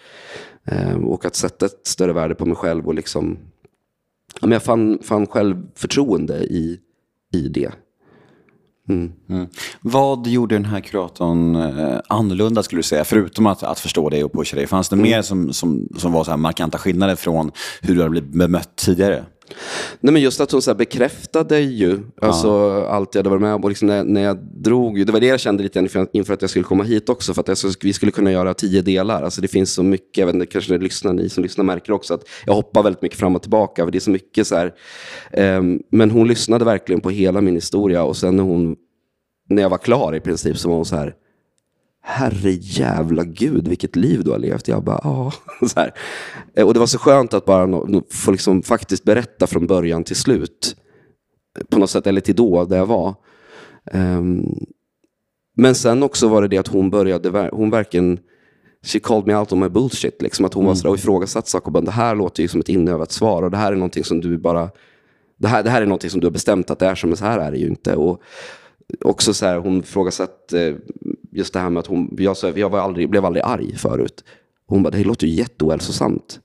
Eh, och att sätta ett större värde på mig själv och liksom ja, men jag fann, fann självförtroende i, i det. Mm. Mm. Vad gjorde den här kuratorn eh, annorlunda skulle du säga, förutom att, att förstå dig och pusha dig? Fanns det mm. mer som, som, som var så markanta skillnader från hur du hade blivit bemött tidigare? Nej, men just att hon så bekräftade ju alltså, ja. allt jag hade varit med om. Liksom när, när jag drog, det var det jag kände lite inför, inför att jag skulle komma hit också. För att jag, vi skulle kunna göra tio delar. Alltså, det finns så mycket, jag vet inte, kanske ni, lyssnar, ni som lyssnar märker också att jag hoppar väldigt mycket fram och tillbaka. För det är så mycket så här. Um, men hon lyssnade verkligen på hela min historia. Och sen när, hon, när jag var klar i princip så var hon så här herre jävla gud vilket liv du har levt. Jag bara, ja. Eh, och det var så skönt att bara få liksom faktiskt berätta från början till slut. På något sätt, eller till då, där jag var. Um, men sen också var det det att hon började, hon verkligen, she called me out on my bullshit. Liksom, att hon mm. var sådär och ifrågasatt saker. Och bara, det här låter ju som ett inövat svar och det här är någonting som du bara, det här, det här är någonting som du har bestämt att det är som, men så här är det ju inte. Och också så här, hon ifrågasatte just det här med att hon, jag, så, jag var aldrig, blev aldrig arg förut. Hon bara, det låter ju jätteohälsosamt.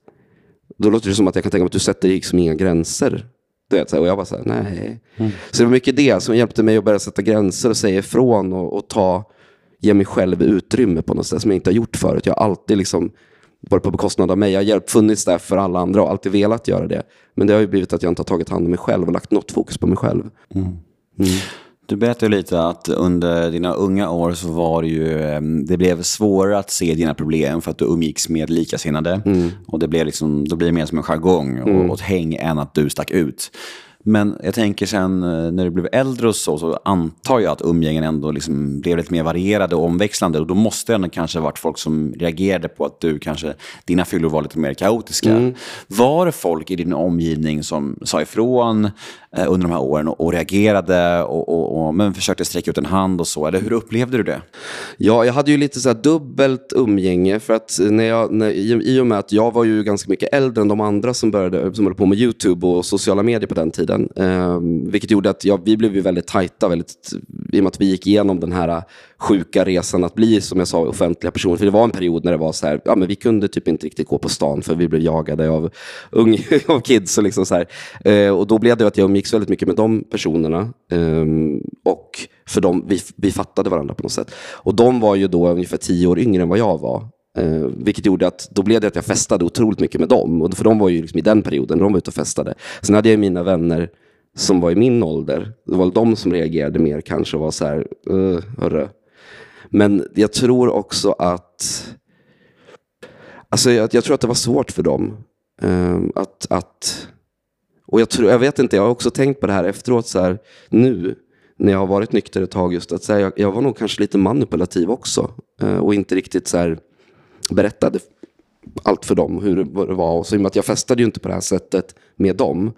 Då låter det som att jag kan tänka mig att du sätter liksom inga gränser. Du vet, och jag bara så här, nej. Mm. Så det var mycket det som hjälpte mig att börja sätta gränser och säga ifrån och, och ta, ge mig själv utrymme på något sätt som jag inte har gjort förut. Jag har alltid liksom varit på bekostnad av mig. Jag har hjälpt, funnits där för alla andra och alltid velat göra det. Men det har ju blivit att jag inte har tagit hand om mig själv och lagt något fokus på mig själv. Mm. Mm. Du berättade lite att under dina unga år så var det ju, ehm, det blev svårare att se dina problem för att du umgicks med likasinnade. Mm. Och det blev liksom, då blir det mer som en jargong och, mm. och ett häng än att du stack ut. Men jag tänker sen eh, när du blev äldre och så, så antar jag att umgängen ändå liksom blev lite mer varierade och omväxlande. Och då måste det ändå kanske ha varit folk som reagerade på att du kanske, dina fyllor var lite mer kaotiska. Mm. Var det folk i din omgivning som sa ifrån Eh, under de här åren och, och reagerade och, och, och, men försökte sträcka ut en hand och så? Eller hur upplevde du det? Ja, jag hade ju lite så dubbelt umgänge. För att när jag, när, i, i och med att jag var ju ganska mycket äldre än de andra som, började, som höll på med YouTube och sociala medier på den tiden. Eh, vilket gjorde att ja, vi blev ju väldigt tajta, väldigt, i och med att vi gick igenom den här sjuka resan att bli, som jag sa, offentliga personer. För det var en period när det var så här, ja, men vi kunde typ inte riktigt gå på stan för vi blev jagade av, ung, av kids. Och, liksom så här. Eh, och då blev det att jag umgicks väldigt mycket med de personerna. Eh, och för dem, vi, vi fattade varandra på något sätt. Och de var ju då ungefär tio år yngre än vad jag var. Eh, vilket gjorde att då blev det att jag festade otroligt mycket med dem. Och för de var ju liksom i den perioden, de var ute och festade. Sen hade jag mina vänner som var i min ålder. Det var de som reagerade mer kanske och var så här, uh, hörru. Men jag tror också att, alltså jag, jag tror att det var svårt för dem. Uh, att, att, och jag, tror, jag vet inte, jag har också tänkt på det här efteråt, så här, nu när jag har varit nykter ett tag, just att så här, jag, jag, var nog kanske lite manipulativ också. Uh, och inte riktigt så här, berättade allt för dem, hur det var. Och så i och med att jag festade ju inte på det här sättet med dem.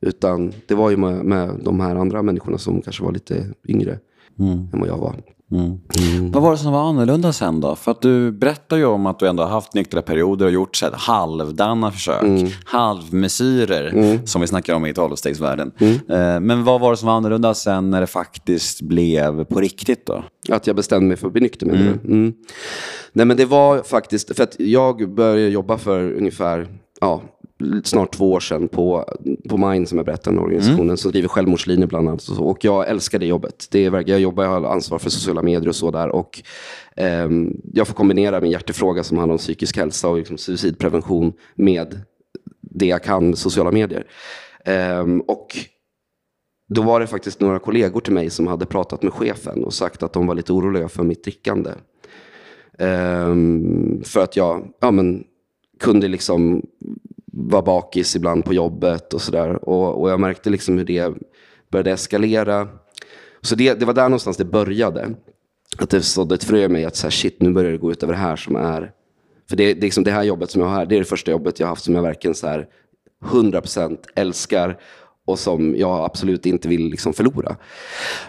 Utan det var ju med, med de här andra människorna som kanske var lite yngre mm. än vad jag var. Mm. Mm. Vad var det som var annorlunda sen då? För att du berättar ju om att du ändå har haft nyktra perioder och gjort så här, halvdana försök. Mm. Halvmesyrer, mm. som vi snackar om i tolvstegsvärlden. Mm. Eh, men vad var det som var annorlunda sen när det faktiskt blev på riktigt då? Att jag bestämde mig för att bli nykter menar mm. mm. Nej men det var faktiskt, för att jag började jobba för ungefär, ja, snart två år sedan på, på Mind som jag berättade, organisationen mm. som driver självmordslinjer bland annat. Och jag älskar det jobbet. Det är, jag jobbar, jag har ansvar för sociala medier och så där. Och, eh, jag får kombinera min hjärtefråga som handlar om psykisk hälsa och liksom suicidprevention med det jag kan med sociala medier. Eh, och då var det faktiskt några kollegor till mig som hade pratat med chefen och sagt att de var lite oroliga för mitt drickande. Um, för att jag ja, men, kunde liksom var bakis ibland på jobbet och sådär. Och, och jag märkte liksom hur det började eskalera. Så det, det var där någonstans det började. Att det sådde ett frö i mig att så här, shit, nu börjar det gå ut över det här som är... För det, det, liksom det här jobbet som jag har här, det är det första jobbet jag har haft som jag verkligen så här 100% älskar och som jag absolut inte vill liksom förlora.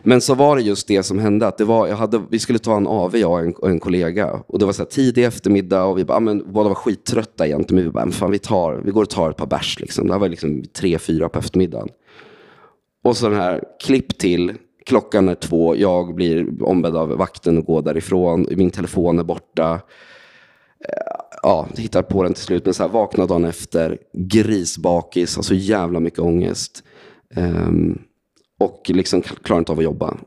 Men så var det just det som hände. Att det var, jag hade, vi skulle ta en AV, jag och en, och en kollega. Och det var så här tidig eftermiddag och vi bara, ah, men, båda var skittrötta egentligen. Men vi bara, fan, vi, tar, vi går och tar ett par bärs. Liksom. Det var liksom tre, fyra på eftermiddagen. Och så den här, klipp till, klockan är två, jag blir ombedd av vakten att gå därifrån. Min telefon är borta ja, hittar på den till slut. Men så här, vakna dagen efter, grisbakis, alltså jävla mycket ångest. Um, och liksom klarar inte av att jobba.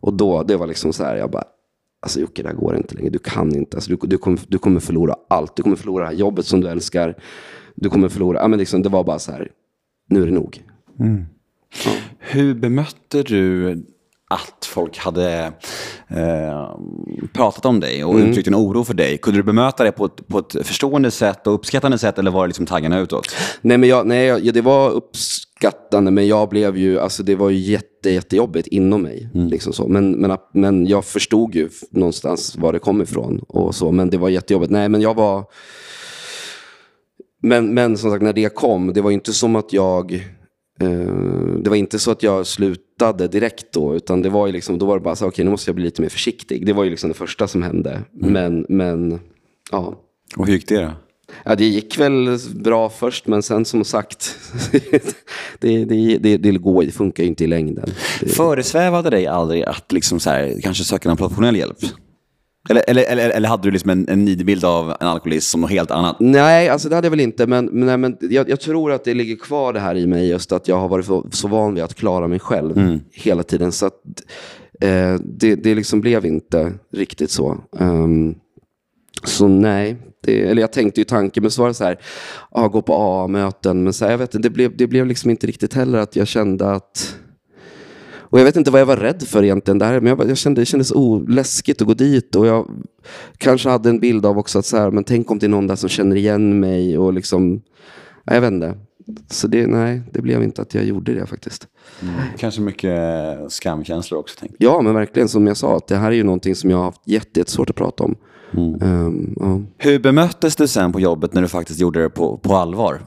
Och då, det var liksom så här, jag bara, alltså Jocke, det här går inte längre. Du kan inte. Alltså, du, du, kommer, du kommer förlora allt. Du kommer förlora det här jobbet som du älskar. Du kommer förlora, ja men liksom, det var bara så här, nu är det nog. Mm. Ja. Hur bemötte du att folk hade eh, pratat om dig och mm. uttryckt en oro för dig. Kunde du bemöta det på ett, på ett förstående sätt och uppskattande sätt eller var det liksom taggarna utåt? Nej, men jag, nej ja, det var uppskattande men jag blev ju, alltså det var ju jätte, jättejobbigt inom mig. Mm. Liksom så. Men, men, men jag förstod ju någonstans var det kom ifrån och så, men det var jättejobbigt. Nej, men jag var... Men, men som sagt, när det kom, det var inte som att jag det var inte så att jag slutade direkt då, utan det var ju liksom, då var det bara så okej okay, nu måste jag bli lite mer försiktig. Det var ju liksom det första som hände. Mm. Men, men, ja. Och hur gick det då? Ja, det gick väl bra först, men sen som sagt, det, det, det, det, går, det funkar ju inte i längden. Föresvävade dig aldrig att liksom så här, kanske söka någon professionell hjälp? Eller, eller, eller, eller hade du liksom en, en nidbild av en alkoholist som något helt annat? Nej, alltså det hade jag väl inte. Men, men, men jag, jag, tror att det ligger kvar det här i mig, just att jag har varit så, så van vid att klara mig själv mm. hela tiden. Så att, eh, det, det liksom blev inte riktigt så. Um, så nej, det, eller jag tänkte ju tanken, men så var det så här, ah, gå på A-möten. Men så här, jag vet, det, blev, det blev liksom inte riktigt heller att jag kände att och jag vet inte vad jag var rädd för egentligen. Där, men jag, jag kände, det kändes läskigt att gå dit. Och jag kanske hade en bild av också att så här, men tänk om det är någon där som känner igen mig. Och liksom, jag vet inte. Så det, nej, det blev inte att jag gjorde det faktiskt. Mm. Kanske mycket skamkänslor också? Tänk. Ja, men verkligen som jag sa, att det här är ju någonting som jag har haft jättesvårt att prata om. Mm. Um, ja. Hur bemöttes du sen på jobbet när du faktiskt gjorde det på, på allvar?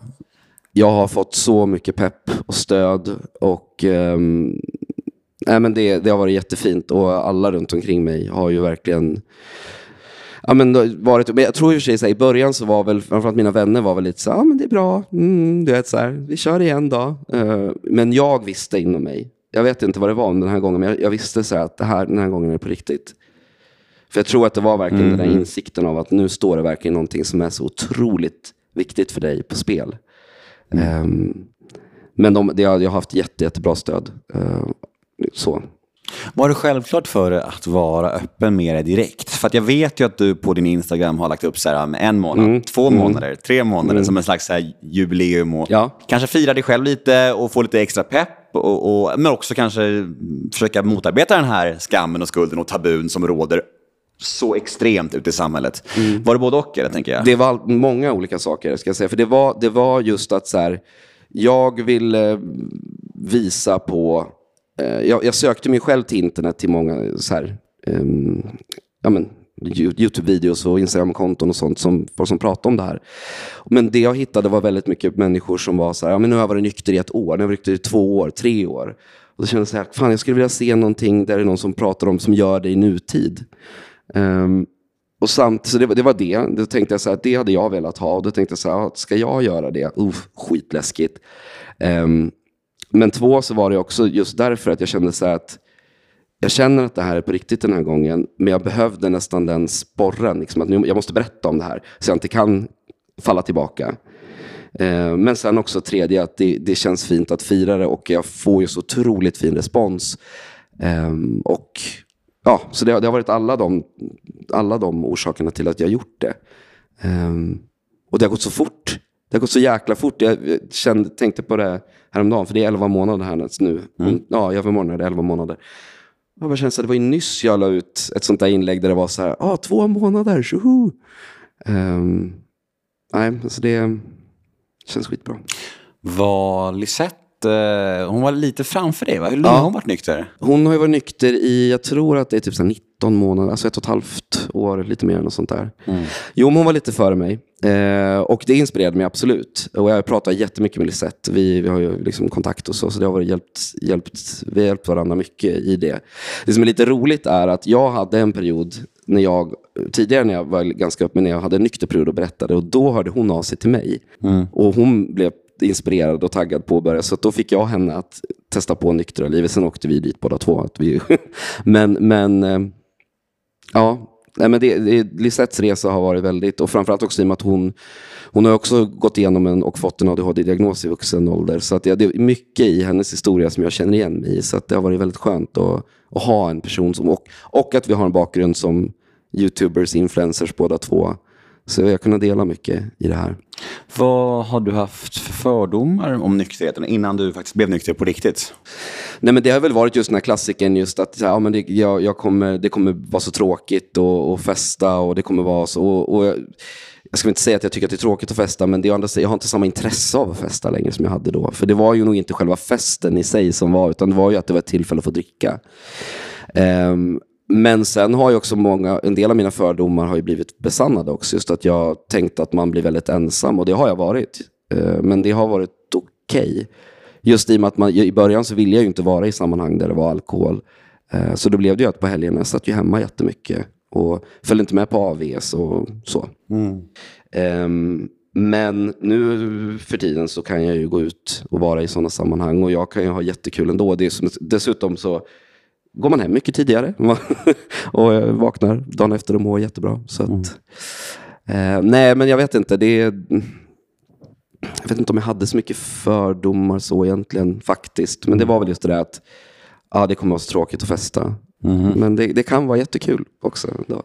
Jag har fått så mycket pepp och stöd och um, Nej, men det, det har varit jättefint och alla runt omkring mig har ju verkligen Ja, men varit, men jag tror i och för sig så här, i början så var väl, framförallt mina vänner var väl lite så ja men det är bra, mm, du vet så här, vi kör igen då. Uh, men jag visste inom mig, jag vet inte vad det var den här gången, men jag, jag visste så här, att det här, den här gången är det på riktigt. För jag tror att det var verkligen mm. den där insikten av att nu står det verkligen någonting som är så otroligt viktigt för dig på spel. Mm. Um, men de, det, jag har haft jätte, jättebra stöd. Uh, så. Var det självklart för dig att vara öppen med det direkt? För jag vet ju att du på din Instagram har lagt upp så här, en månad, mm. två mm. månader, tre månader mm. som en slags så här, jubileum. Och ja. Kanske fira dig själv lite och få lite extra pepp. Och, och, men också kanske försöka motarbeta den här skammen och skulden och tabun som råder så extremt ute i samhället. Mm. Var det både och, eller, tänker jag? Det var många olika saker, ska jag säga. För det var, det var just att så här, jag ville visa på Eh, jag, jag, sökte mig själv till internet till många så här, um, ja, men, Youtube-videos och Instagram-konton och sånt som, som pratade om det här. Men det jag hittade var väldigt mycket människor som var så här, ja, men nu har jag varit nykter i ett år, nu har jag varit nykter i två år, tre år. Och då kände jag så här, fan jag skulle vilja se någonting där det är någon som pratar om, som gör det i nutid. Um, och samt, så det, det, var det. Då tänkte jag så här, det hade jag velat ha. Och då tänkte jag så här, ska jag göra det? Uh, skitläskigt. Um, men två så var det också just därför att jag kände så att jag känner att det här är på riktigt den här gången, men jag behövde nästan den sporren. Liksom, att nu, jag måste berätta om det här, så jag inte kan falla tillbaka. Eh, men sen också tredje, att det, det, känns fint att fira det och jag får ju så otroligt fin respons. Eh, och ja, Så det, det, har varit alla de, alla de orsakerna till att jag gjort det. Eh, och det har gått så fort. Det har gått så jäkla fort. Jag kände, tänkte på det häromdagen, för det är 11 månader här nu. Mm. Ja, övermorgon är det 11 månader. Jag bara kände, det var ju nyss jag la ut ett sånt där inlägg där det var så här, ah, två månader, tjoho! Um, nej, alltså det känns skitbra. Var Lisette, eh, hon var lite framför dig va? Hur länge har hon varit nykter? Hon har ju varit nykter i, jag tror att det är typ så här 19 månader, alltså ett och ett halvt år, lite mer än något sånt där. Jo, men hon var lite före mig. Eh, och det inspirerade mig absolut. Och jag pratar jättemycket med Lisette. Vi, vi har ju liksom kontakt och så, så det har varit hjälpt, hjälpt, vi har hjälpt varandra mycket i det. Det som är lite roligt är att jag hade en period när jag, tidigare när jag var ganska öppen, när jag hade en nykter period och berättade, och då hörde hon av sig till mig. Och hon blev inspirerad och taggad på att börja. Så att då fick jag henne att testa på nyktra livet. Sen åkte vi dit båda två. Att vi men, men eh, ja, Nej, men det, det, Lisettes resa har varit väldigt, och framförallt också i och med att hon, hon har också gått igenom en, och fått en ADHD-diagnos i vuxen ålder. Så att det, det är mycket i hennes historia som jag känner igen mig i. Så att det har varit väldigt skönt att, att ha en person som, och, och att vi har en bakgrund som YouTubers, influencers båda två. Så jag har kunnat dela mycket i det här. Vad har du haft för fördomar om nykterheten innan du faktiskt blev nykter på riktigt? Nej, men det har väl varit just den här klassiken, just att ja, men det, jag, jag kommer, det kommer vara så tråkigt och, och festa och det kommer vara så. Och, och jag, jag ska inte säga att jag tycker att det är tråkigt att festa, men det är, andra, jag har inte samma intresse av att festa längre som jag hade då. För det var ju nog inte själva festen i sig som var, utan det var ju att det var ett tillfälle att få dricka. Ehm, men sen har ju också många, en del av mina fördomar har ju blivit besannade också. Just att jag tänkte att man blir väldigt ensam och det har jag varit. Eh, Men det har varit okej. Just i och med att man, i början så ville jag ju inte vara i sammanhang där det var alkohol. Eh, Så då blev det ju att på helgerna jag satt ju hemma jättemycket och följde inte med på AVs och så. Ehm, men nu för tiden så kan jag ju gå ut och vara i sådana sammanhang och jag kan ju ha jättekul ändå. Det är som, dessutom så går man hem mycket tidigare och jag vaknar dagen efter och mår jättebra. Så att, eh, nej, men jag vet inte. Det är, jag vet inte om jag hade så mycket fördomar så egentligen faktiskt. Men det var väl just det där att ja, det kommer vara så tråkigt att festa. Men det, det kan vara jättekul också. Då.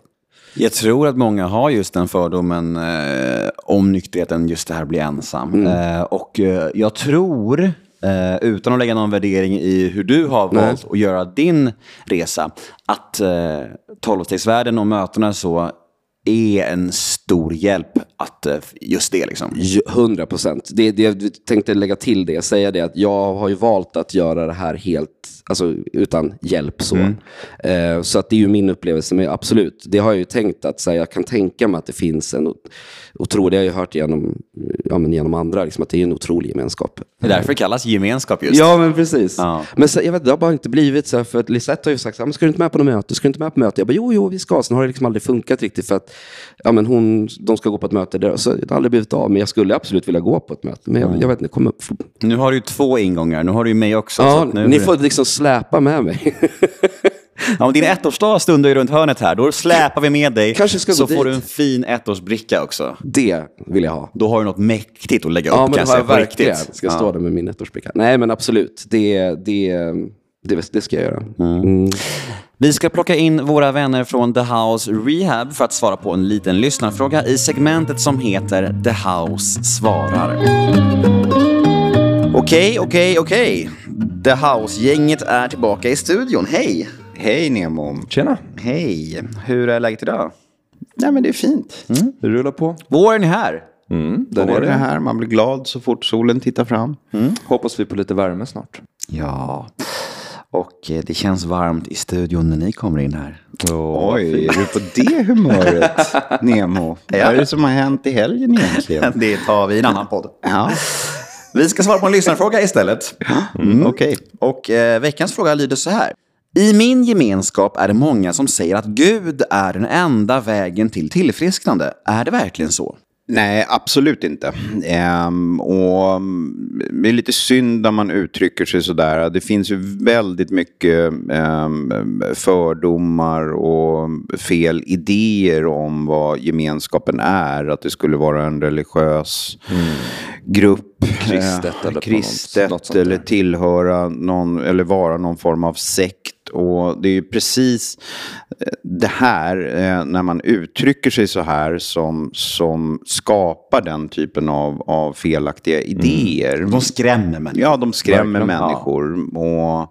Jag tror att många har just den fördomen eh, om nykterheten, just det här att bli ensam. Eh, och eh, jag tror, eh, utan att lägga någon värdering i hur du har Nej. valt att göra din resa, att eh, tolvstegsvärlden och mötena så är en stor hjälp att eh, just det liksom. Ju- 100 procent. Det, det, jag tänkte lägga till det, säga det att jag har ju valt att göra det här helt alltså, utan hjälp. Så, eh, så att det är ju min upplevelse, men absolut, det har jag ju tänkt att säga, jag kan tänka mig att det finns en, tro, det har jag ju hört genom, ja, men genom andra, liksom, att det är en otrolig gemenskap. Det är därför det kallas gemenskap just. Ja, men precis. Ja. Men så, jag vet, det har bara inte blivit så här, för att Lisette har ju sagt här, ska du inte med på något möte? Ska du inte med på möte? Jag bara, jo, jo, vi ska. Sen har det liksom aldrig funkat riktigt för att ja, men hon, de ska gå på ett möte där. Så det har aldrig blivit av, men jag skulle absolut vilja gå på ett möte. Men jag, jag vet inte, kom upp. Nu har du ju två ingångar, nu har du ju mig också. så Ja, att nu ni får liksom släpa med mig. Ja, om din ettårsdag stundar ju runt hörnet här, då släpar vi med dig. Kanske ska så får dit. du en fin ettårsbricka också. det vill jag ha. Då har du något mäktigt att lägga upp Ja, men det jag har jag verkligen. riktigt. Ska jag Ja. stå där med min ettårsbricka. Nej, men absolut. Det, det, det, det ska jag göra. Mm. Vi ska plocka in våra vänner från The House Rehab för att svara på en liten lyssnarfråga i segmentet som heter The House svarar. Okej, okej, okej. The House-gänget är tillbaka i studion. Hej! Hej Nemo. Tjena, Hej! Hur är läget idag? Nej men det är fint. det rullar på. Våren är här. Är Våren är det. här, man blir glad så fort solen tittar fram. Hoppas vi på lite värme snart. Ja, och eh, det känns varmt i studion när ni kommer in här. Oj, är du på det humöret Nemo? Vad är det som har hänt i helgen egentligen? Det tar vi i en annan podd. Ja, Vi ska svara på en lyssnarfråga istället. mm, okej. Och eh, veckans fråga lyder så här. I min gemenskap är det många som säger att Gud är den enda vägen till tillfrisknande. Är det verkligen så? Nej, absolut inte. Ehm, och mm, det är lite synd när man uttrycker sig sådär. Det finns ju väldigt mycket ehm, fördomar och fel idéer om vad gemenskapen är. Att det skulle vara en religiös grupp. Kristet eh, eller på kristet något- något eller tillhöra någon, eller vara någon form av sekt. Och det är ju precis eh, det här, eh, när man uttrycker sig så här, som, som skapar den typen av, av felaktiga idéer. De skrämmer människor. Ja, de skrämmer Verkligen. människor. Och, eh,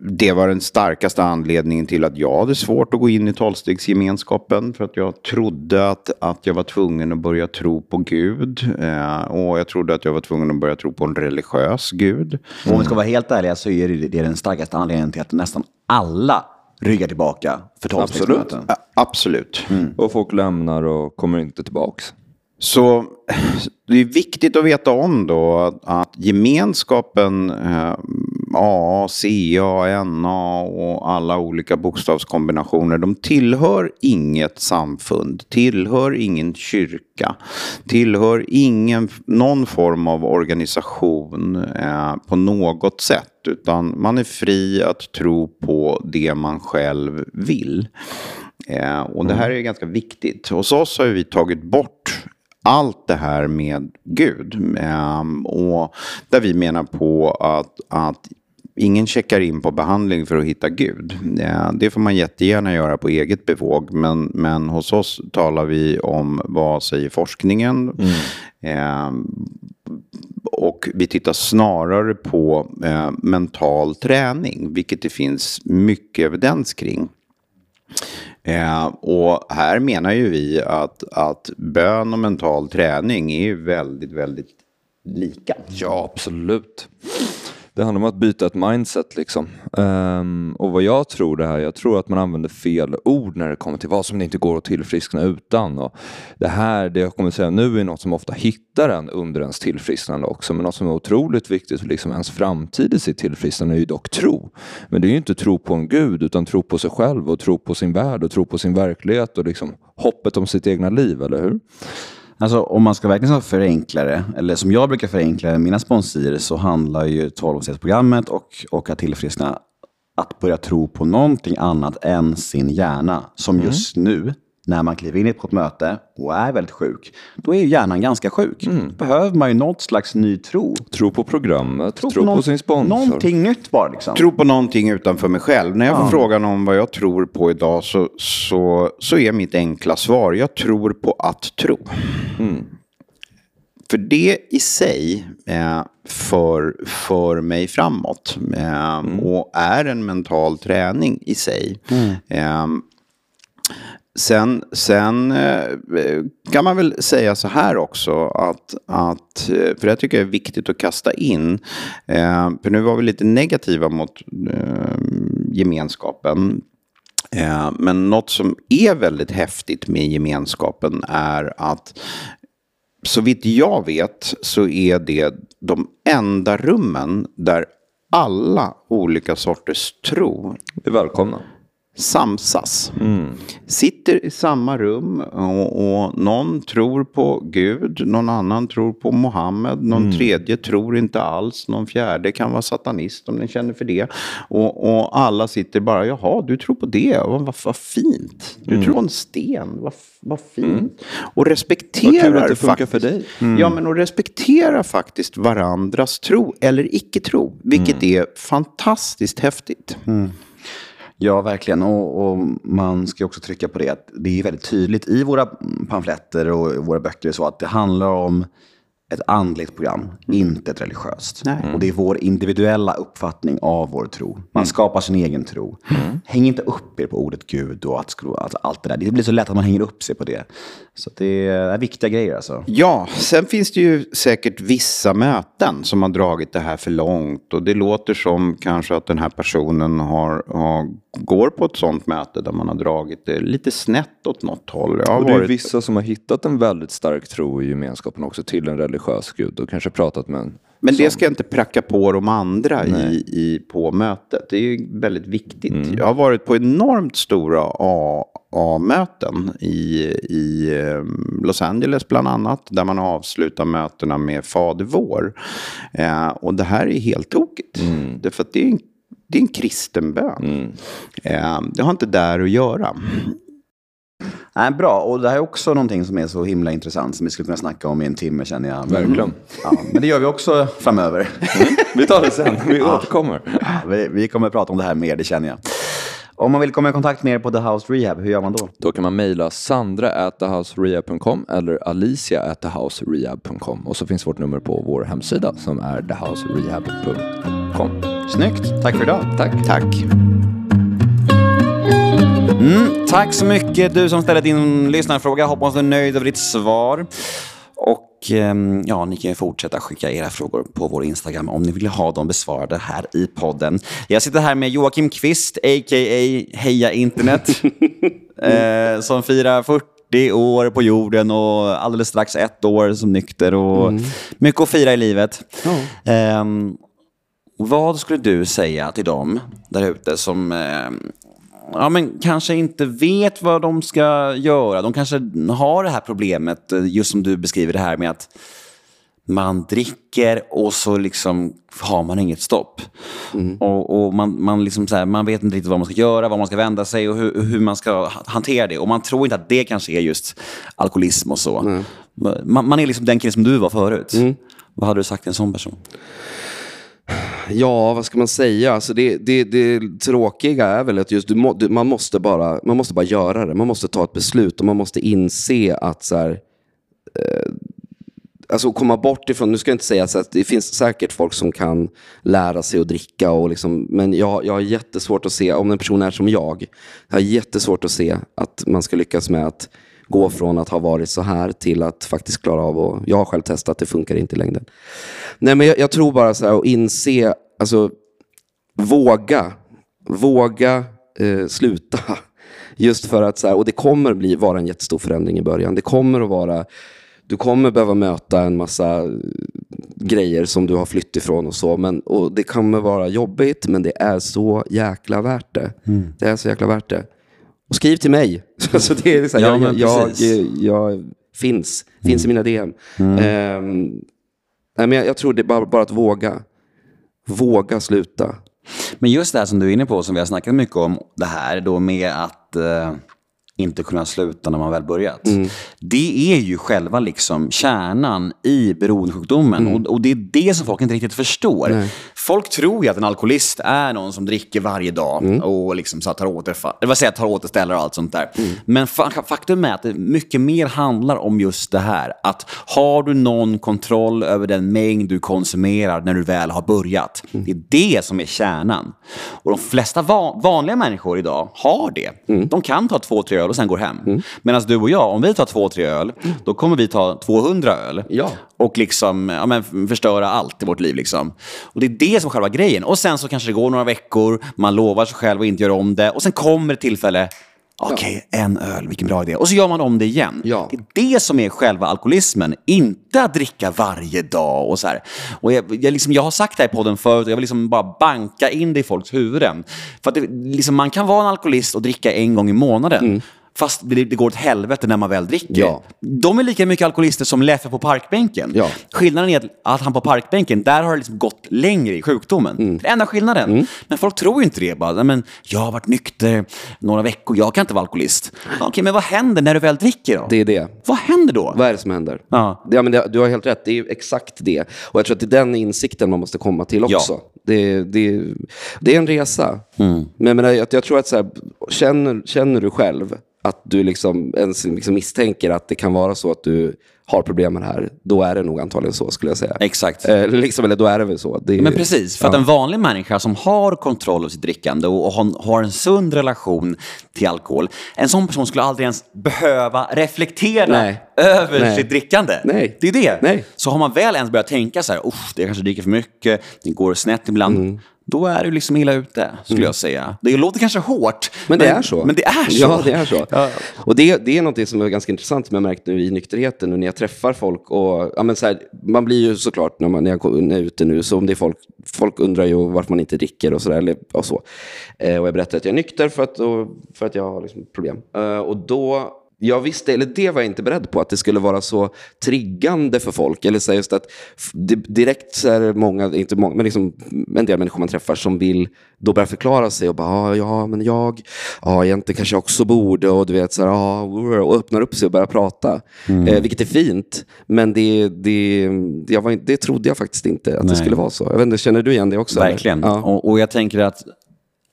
det var den starkaste anledningen till att jag hade svårt att gå in i tolvstegsgemenskapen. För att jag trodde att, att jag var tvungen att börja tro på Gud. Eh, och jag trodde att jag var tvungen att börja tro på en religiös Gud. Och om vi ska vara helt ärliga så är det, det är den starkaste anledningen till att nästan alla ryggar tillbaka för tolvstegsmöten. Ja, absolut. Och folk lämnar och kommer inte tillbaks. Så det är viktigt att veta om då att, att A, C, A, N, A och alla olika bokstavskombinationer, de tillhör inget samfund, tillhör ingen kyrka, tillhör ingen, någon form av organisation eh, på något sätt, utan man är fri att tro på det man själv vill. Eh, och det här är ganska viktigt. Hos oss har vi tagit bort allt det här med Gud. Eh, och där vi menar på att, att ingen checkar in på behandling för att hitta Gud. Eh, det får man jättegärna göra på eget bevåg. Men, men hos oss talar vi om vad säger forskningen. Ehm, och vi tittar snarare på eh, mental träning, vilket det finns mycket evidens kring. Eh, och här menar ju vi att, att bön och mental träning är ju väldigt, väldigt lika. Ja, absolut. Det handlar om att byta ett mindset liksom. Um, och vad jag tror det här, jag tror att man använder fel ord när det kommer till vad som det inte går att tillfriskna utan. Och det här, det jag kommer säga nu är något som ofta hittar en under ens tillfrisknande också. Men något som är otroligt viktigt för liksom ens framtid i sitt tillfrisknande är ju dock tro. Men det är ju inte tro på en gud utan tro på sig själv och tro på sin värld och tro på sin verklighet och liksom hoppet om sitt egna liv, eller hur? Alltså om man ska verkligen förenkla det, eller som jag brukar förenkla mina sponsorer, så handlar ju 12-stegsprogrammet och, och att tillfriskna att börja tro på någonting annat än sin hjärna. Som just nu, när man kliver in på ett möte och är väldigt sjuk, då är ju hjärnan ganska sjuk. Då behöver man ju något slags ny tro. Tro på programmet, tro, på, någon- sin sponsor. Någonting nytt bara liksom. Tro på någonting utanför mig själv. När jag får frågan om vad jag tror på idag så, så, så är mitt enkla svar, jag tror på att tro. För det i sig eh, för, för mig framåt eh, och är en mental träning i sig. Eh, Sen, sen eh, kan man väl säga så här också att, att eh, för det tycker jag är viktigt att kasta in, eh, för nu var vi lite negativa mot gemenskapen. Men något som är väldigt häftigt med gemenskapen är att så vitt jag vet så är det de enda rummen där alla olika sorters tro är välkomna samsas. Sitter i samma rum och, och någon tror på Gud, någon annan tror på Mohammed, någon tredje tror inte alls, någon fjärde kan vara satanist om ni känner för det. Och, och alla sitter bara, jaha, du tror på det, vad, vad, vad fint. Du tror på en sten, vad, vad fint. Och respekterar att det funkar faktiskt- för dig. Ja, men och respektera faktiskt varandras tro eller icke-tro, vilket är fantastiskt häftigt. Ja, verkligen. Och, och man ska också trycka på det att det är väldigt tydligt i våra pamfletter och våra böcker så att det handlar om ett andligt program, inte ett religiöst. Nej. Och det är vår individuella uppfattning av vår tro. Man skapar sin egen tro. Häng inte upp er på ordet Gud och att, att allt det där. Det blir så lätt att man hänger upp sig på det. Så det är viktiga grejer alltså. Ja, sen finns det ju säkert vissa möten som har dragit det här för långt. Och det låter som kanske att den här personen har, har, går på ett sånt möte där man har dragit det lite snett åt något håll. Och det är varit- vissa som har hittat en väldigt stark tro i gemenskapen också till en religiös gud och kanske pratat med en Men det ska jag inte pracka på de andra i, i, på mötet. Det är ju väldigt viktigt. Jag har varit på enormt stora A-möten i, i eh, Los Angeles bland annat. Där man avslutar mötena med Fader vår. Eh, och det här är helt tokigt. Därför att det är en, det är en kristen bön. Eh, det har inte där att göra. Nej, bra, och det här är också någonting som är så himla intressant som vi skulle kunna snacka om i en timme känner jag. Verkligen. Ja, men det gör vi också framöver. Vi tar det sen, vi återkommer. vi, vi kommer att prata om det här mer, det känner jag. Om man vill komma i kontakt med er på The House Rehab, hur gör man då? Då kan man mejla sandra at thehouserehab.com eller alicia at thehouserehab.com och så finns vårt nummer på vår hemsida som är thehouserehab.com. Snyggt. Tack för idag. Tack. Tack. Mm, tack så mycket du som ställde din lyssnarfråga. Hoppas du är nöjd över ditt svar. Och ehm, ja, ni kan ju fortsätta skicka era frågor på vår Instagram om ni vill ha dem besvarade här i podden. Jag sitter här med Joakim Kvist, a.k.a. Heja Internet, eh, som firar 40 år på jorden och alldeles strax ett år som nykter. Och Mycket att fira i livet. Ehm, vad skulle du säga till dem där ute som eh, ja, men kanske inte vet vad de ska göra? De kanske har det här problemet, eh, just som du beskriver det här med att man dricker och så liksom har man inget stopp. Och, och man, man, liksom så här, man vet inte riktigt vad man ska göra, vad man ska vända sig och hur, hur man ska ha- hantera det. Och man tror inte att det kanske är just alkoholism och så. Man, man är liksom den killen som du var förut. Vad hade du sagt till en sån person? Ja, vad ska man säga? Alltså det, det, det tråkiga är väl att just du må, du, man, måste bara, man måste bara göra det. Man måste ta ett beslut och man måste inse att så här, eh, alltså komma bort ifrån, nu ska jag inte säga så att det finns säkert folk som kan lära sig att dricka, och liksom, men jag, jag har jättesvårt att se, om en person är som jag, jag har jättesvårt att se att man ska lyckas med att gå från att ha varit så här till att faktiskt klara av och Jag har själv testat, det funkar inte i längden. Nej, men jag, jag tror bara så här att inse, alltså våga, våga eh, sluta. Just för att, så här, och det kommer bli, vara en jättestor förändring i början. Det kommer att vara, du kommer behöva möta en massa grejer som du har flytt ifrån och så. Men, och det kommer vara jobbigt, men det är så jäkla värt det. Det är så jäkla värt det. Och skriv till mig. alltså det är så här, Ja, jag, jag, jag, jag finns, finns i mina DM. Ehm, nej, men jag, jag tror det är bara, bara att våga. Våga sluta. Men just det här som du är inne på, som vi har snackat mycket om, det här då med att eh, inte kunna sluta när man väl börjat. Det är ju själva liksom kärnan i beroendesjukdomen. Och, och det är det som folk inte riktigt förstår. Folk tror ju att en alkoholist är någon som dricker varje dag och liksom så tar, återfa- eller vad säger, tar återställare och allt sånt där. Men fa- faktum är att det mycket mer handlar om just det här. Att har du någon kontroll över den mängd du konsumerar när du väl har börjat? Det är det som är kärnan. Och de flesta va- vanliga människor idag har det. De kan ta två, tre öl och sen går hem. Medan du och jag, om vi tar två, tre öl, då kommer vi ta 200 öl. Ja. Och liksom, ja, men, förstöra allt i vårt liv. Liksom. Och det är det som är själva grejen. Och sen så kanske det går några veckor, man lovar sig själv att inte göra om det. Och sen kommer ett tillfälle, okej, en öl, vilken bra idé. Och så gör man om det igen. Ja. Det är det som är själva alkoholismen, inte att dricka varje dag. Och så här. Och jag, jag, liksom, jag har sagt det här i podden förut och jag vill liksom bara banka in det i folks huvuden. För att det, liksom, man kan vara en alkoholist och dricka en gång i månaden. Fast det, det går åt helvete när man väl dricker. Ja. De är lika mycket alkoholister som Leffe på parkbänken. Ja. Skillnaden är att, att han på parkbänken, där har det liksom gått längre i sjukdomen. Mm. Det är enda skillnaden. Men folk tror ju inte det. Bara, "Nej, men jag har varit nykter några veckor, jag kan inte vara alkoholist. Okej, men vad händer när du väl dricker då? Det är det. Vad händer då? Vad är det som händer? Ja. Ja, men det, du har helt rätt, det är exakt det. Och jag tror att det är den insikten man måste komma till också. Ja. Det, det, det är en resa. Men jag, menar, jag, jag tror att så här, känner, känner du själv att du liksom, ens liksom misstänker att det kan vara så att du har problem med det här, då är det nog antagligen så skulle jag säga. Exakt. Eh, liksom, eller då är det väl så. Det är, Men precis, för att en vanlig människa som har kontroll över sitt drickande och och har- en sund relation till alkohol, en sån person skulle aldrig ens behöva reflektera Nej. över Nej. sitt drickande. Nej. Det är det. Nej. Så har man väl ens börjat tänka så här, "Uff, det kanske dricker för mycket, det går snett ibland. Mm. Då är du liksom illa ute, skulle jag säga. Det låter kanske hårt. Men det är så. Men det är så. Ja, det är så. Ja. Och det, det är något som är ganska intressant som jag märkt nu i nykterheten, nu när jag träffar folk. Och, ja, men så här, man blir ju såklart, när, man, när jag när jag är ute nu, så om det är folk, folk undrar ju varför man inte dricker och sådär. Och, så. eh, och jag berättar att jag är nykter för att, och, för att jag har liksom problem. Eh, och då jag visste, eller det var jag inte beredd på, att det skulle vara så triggande för folk. Eller så just att direkt så är det många, inte många, men liksom en del människor man träffar som vill då börja förklara sig och bara, ah, ja, men jag, ja, egentligen kanske jag också borde, och du vet, så här, ah, och öppnar upp sig och börjar prata. Eh, vilket är fint, men det, det, det, jag var, det trodde jag faktiskt inte att det Nej. skulle vara så. Jag vet inte, känner du igen det också? Verkligen. Ja. Och, och jag tänker att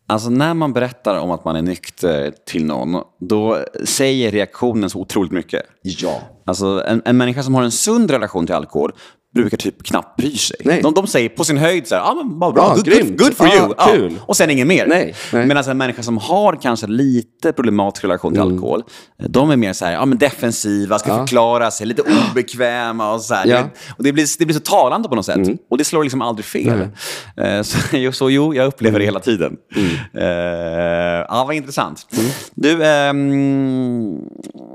alltså när man berättar om att man är nykter till någon, då säger reaktionen så otroligt mycket. ja. Alltså en, en människa som har en sund relation till alkohol brukar typ knappt bry sig. Nej. De, de säger på sin höjd så här, ja men vad bra, Ja, good, good, good for Ja, you. Ja, kul. och sen inget mer. Nej, nej. Medan en människa som har kanske lite problematisk relation till Mm. alkohol, de är mer så här, ja men defensiva, ska förklara sig, lite obekväma och så här. Ja. Mm. Och det blir, det blir så talande på något sätt. Och det slår liksom aldrig fel. Eh, Så, jo, så jo, jag upplever det hela tiden. Mm. Eh, ja, vad intressant. Du, ehm,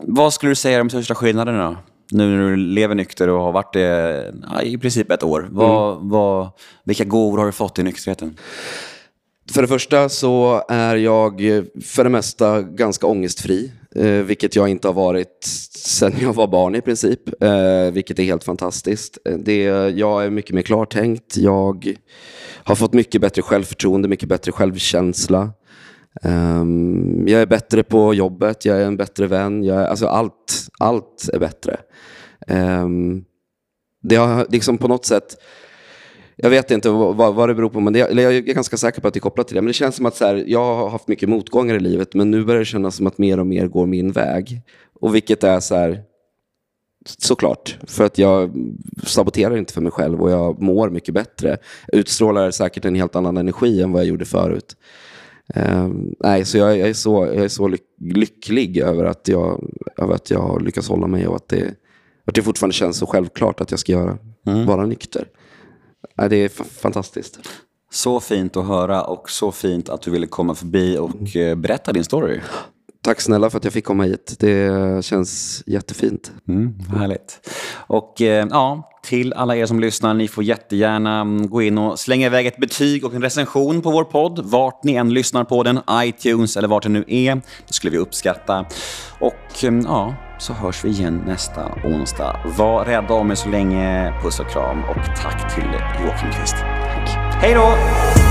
vad skulle du säga är de största skillnaderna? Nu när du lever nykter och har varit det ja, i princip ett år. Vad, Mm. vad, vilka gåvor har du fått i nykterheten? För det första så är jag för det mesta ganska ångestfri, eh, vilket jag inte har varit sedan jag var barn i princip, eh, vilket är helt fantastiskt. Eh, Det, jag är mycket mer klartänkt, jag har fått mycket bättre självförtroende, mycket bättre självkänsla. Um, jag är bättre på jobbet, jag är en bättre vän, jag är, alltså allt, allt är bättre. Um, det har liksom på något sätt jag vet inte vad, vad det beror på, men det, eller jag är ganska säker på att det är kopplat till det. Men det känns som att så här, jag har haft mycket motgångar i livet, men nu börjar det kännas som att mer och mer går min väg. Och vilket är så här, såklart, för att jag saboterar inte för mig själv och jag mår mycket bättre. Jag utstrålar säkert en helt annan energi än vad jag gjorde förut. Ehm, nej, så jag, jag är så, jag är så lyck, lycklig över att, jag, över att jag har lyckats hålla mig och att det, att det fortfarande känns så självklart att jag ska göra, vara nykter. Nej, det är fantastiskt. Så fint att höra och så fint att du ville komma förbi och eh, berätta din story. Tack snälla för att jag fick komma hit. Det känns jättefint. Mm, härligt. Och eh, ja, till alla er som lyssnar, ni får jättegärna mm, gå in och slänga iväg ett betyg och en recension på vår podd, vart ni än lyssnar på den, iTunes eller vart det nu är. Det skulle vi uppskatta. Och eh, ja, så hörs vi igen nästa onsdag. Var rädda om er så länge. Puss och kram och tack till Joakim Kvist. Tack. Hej då!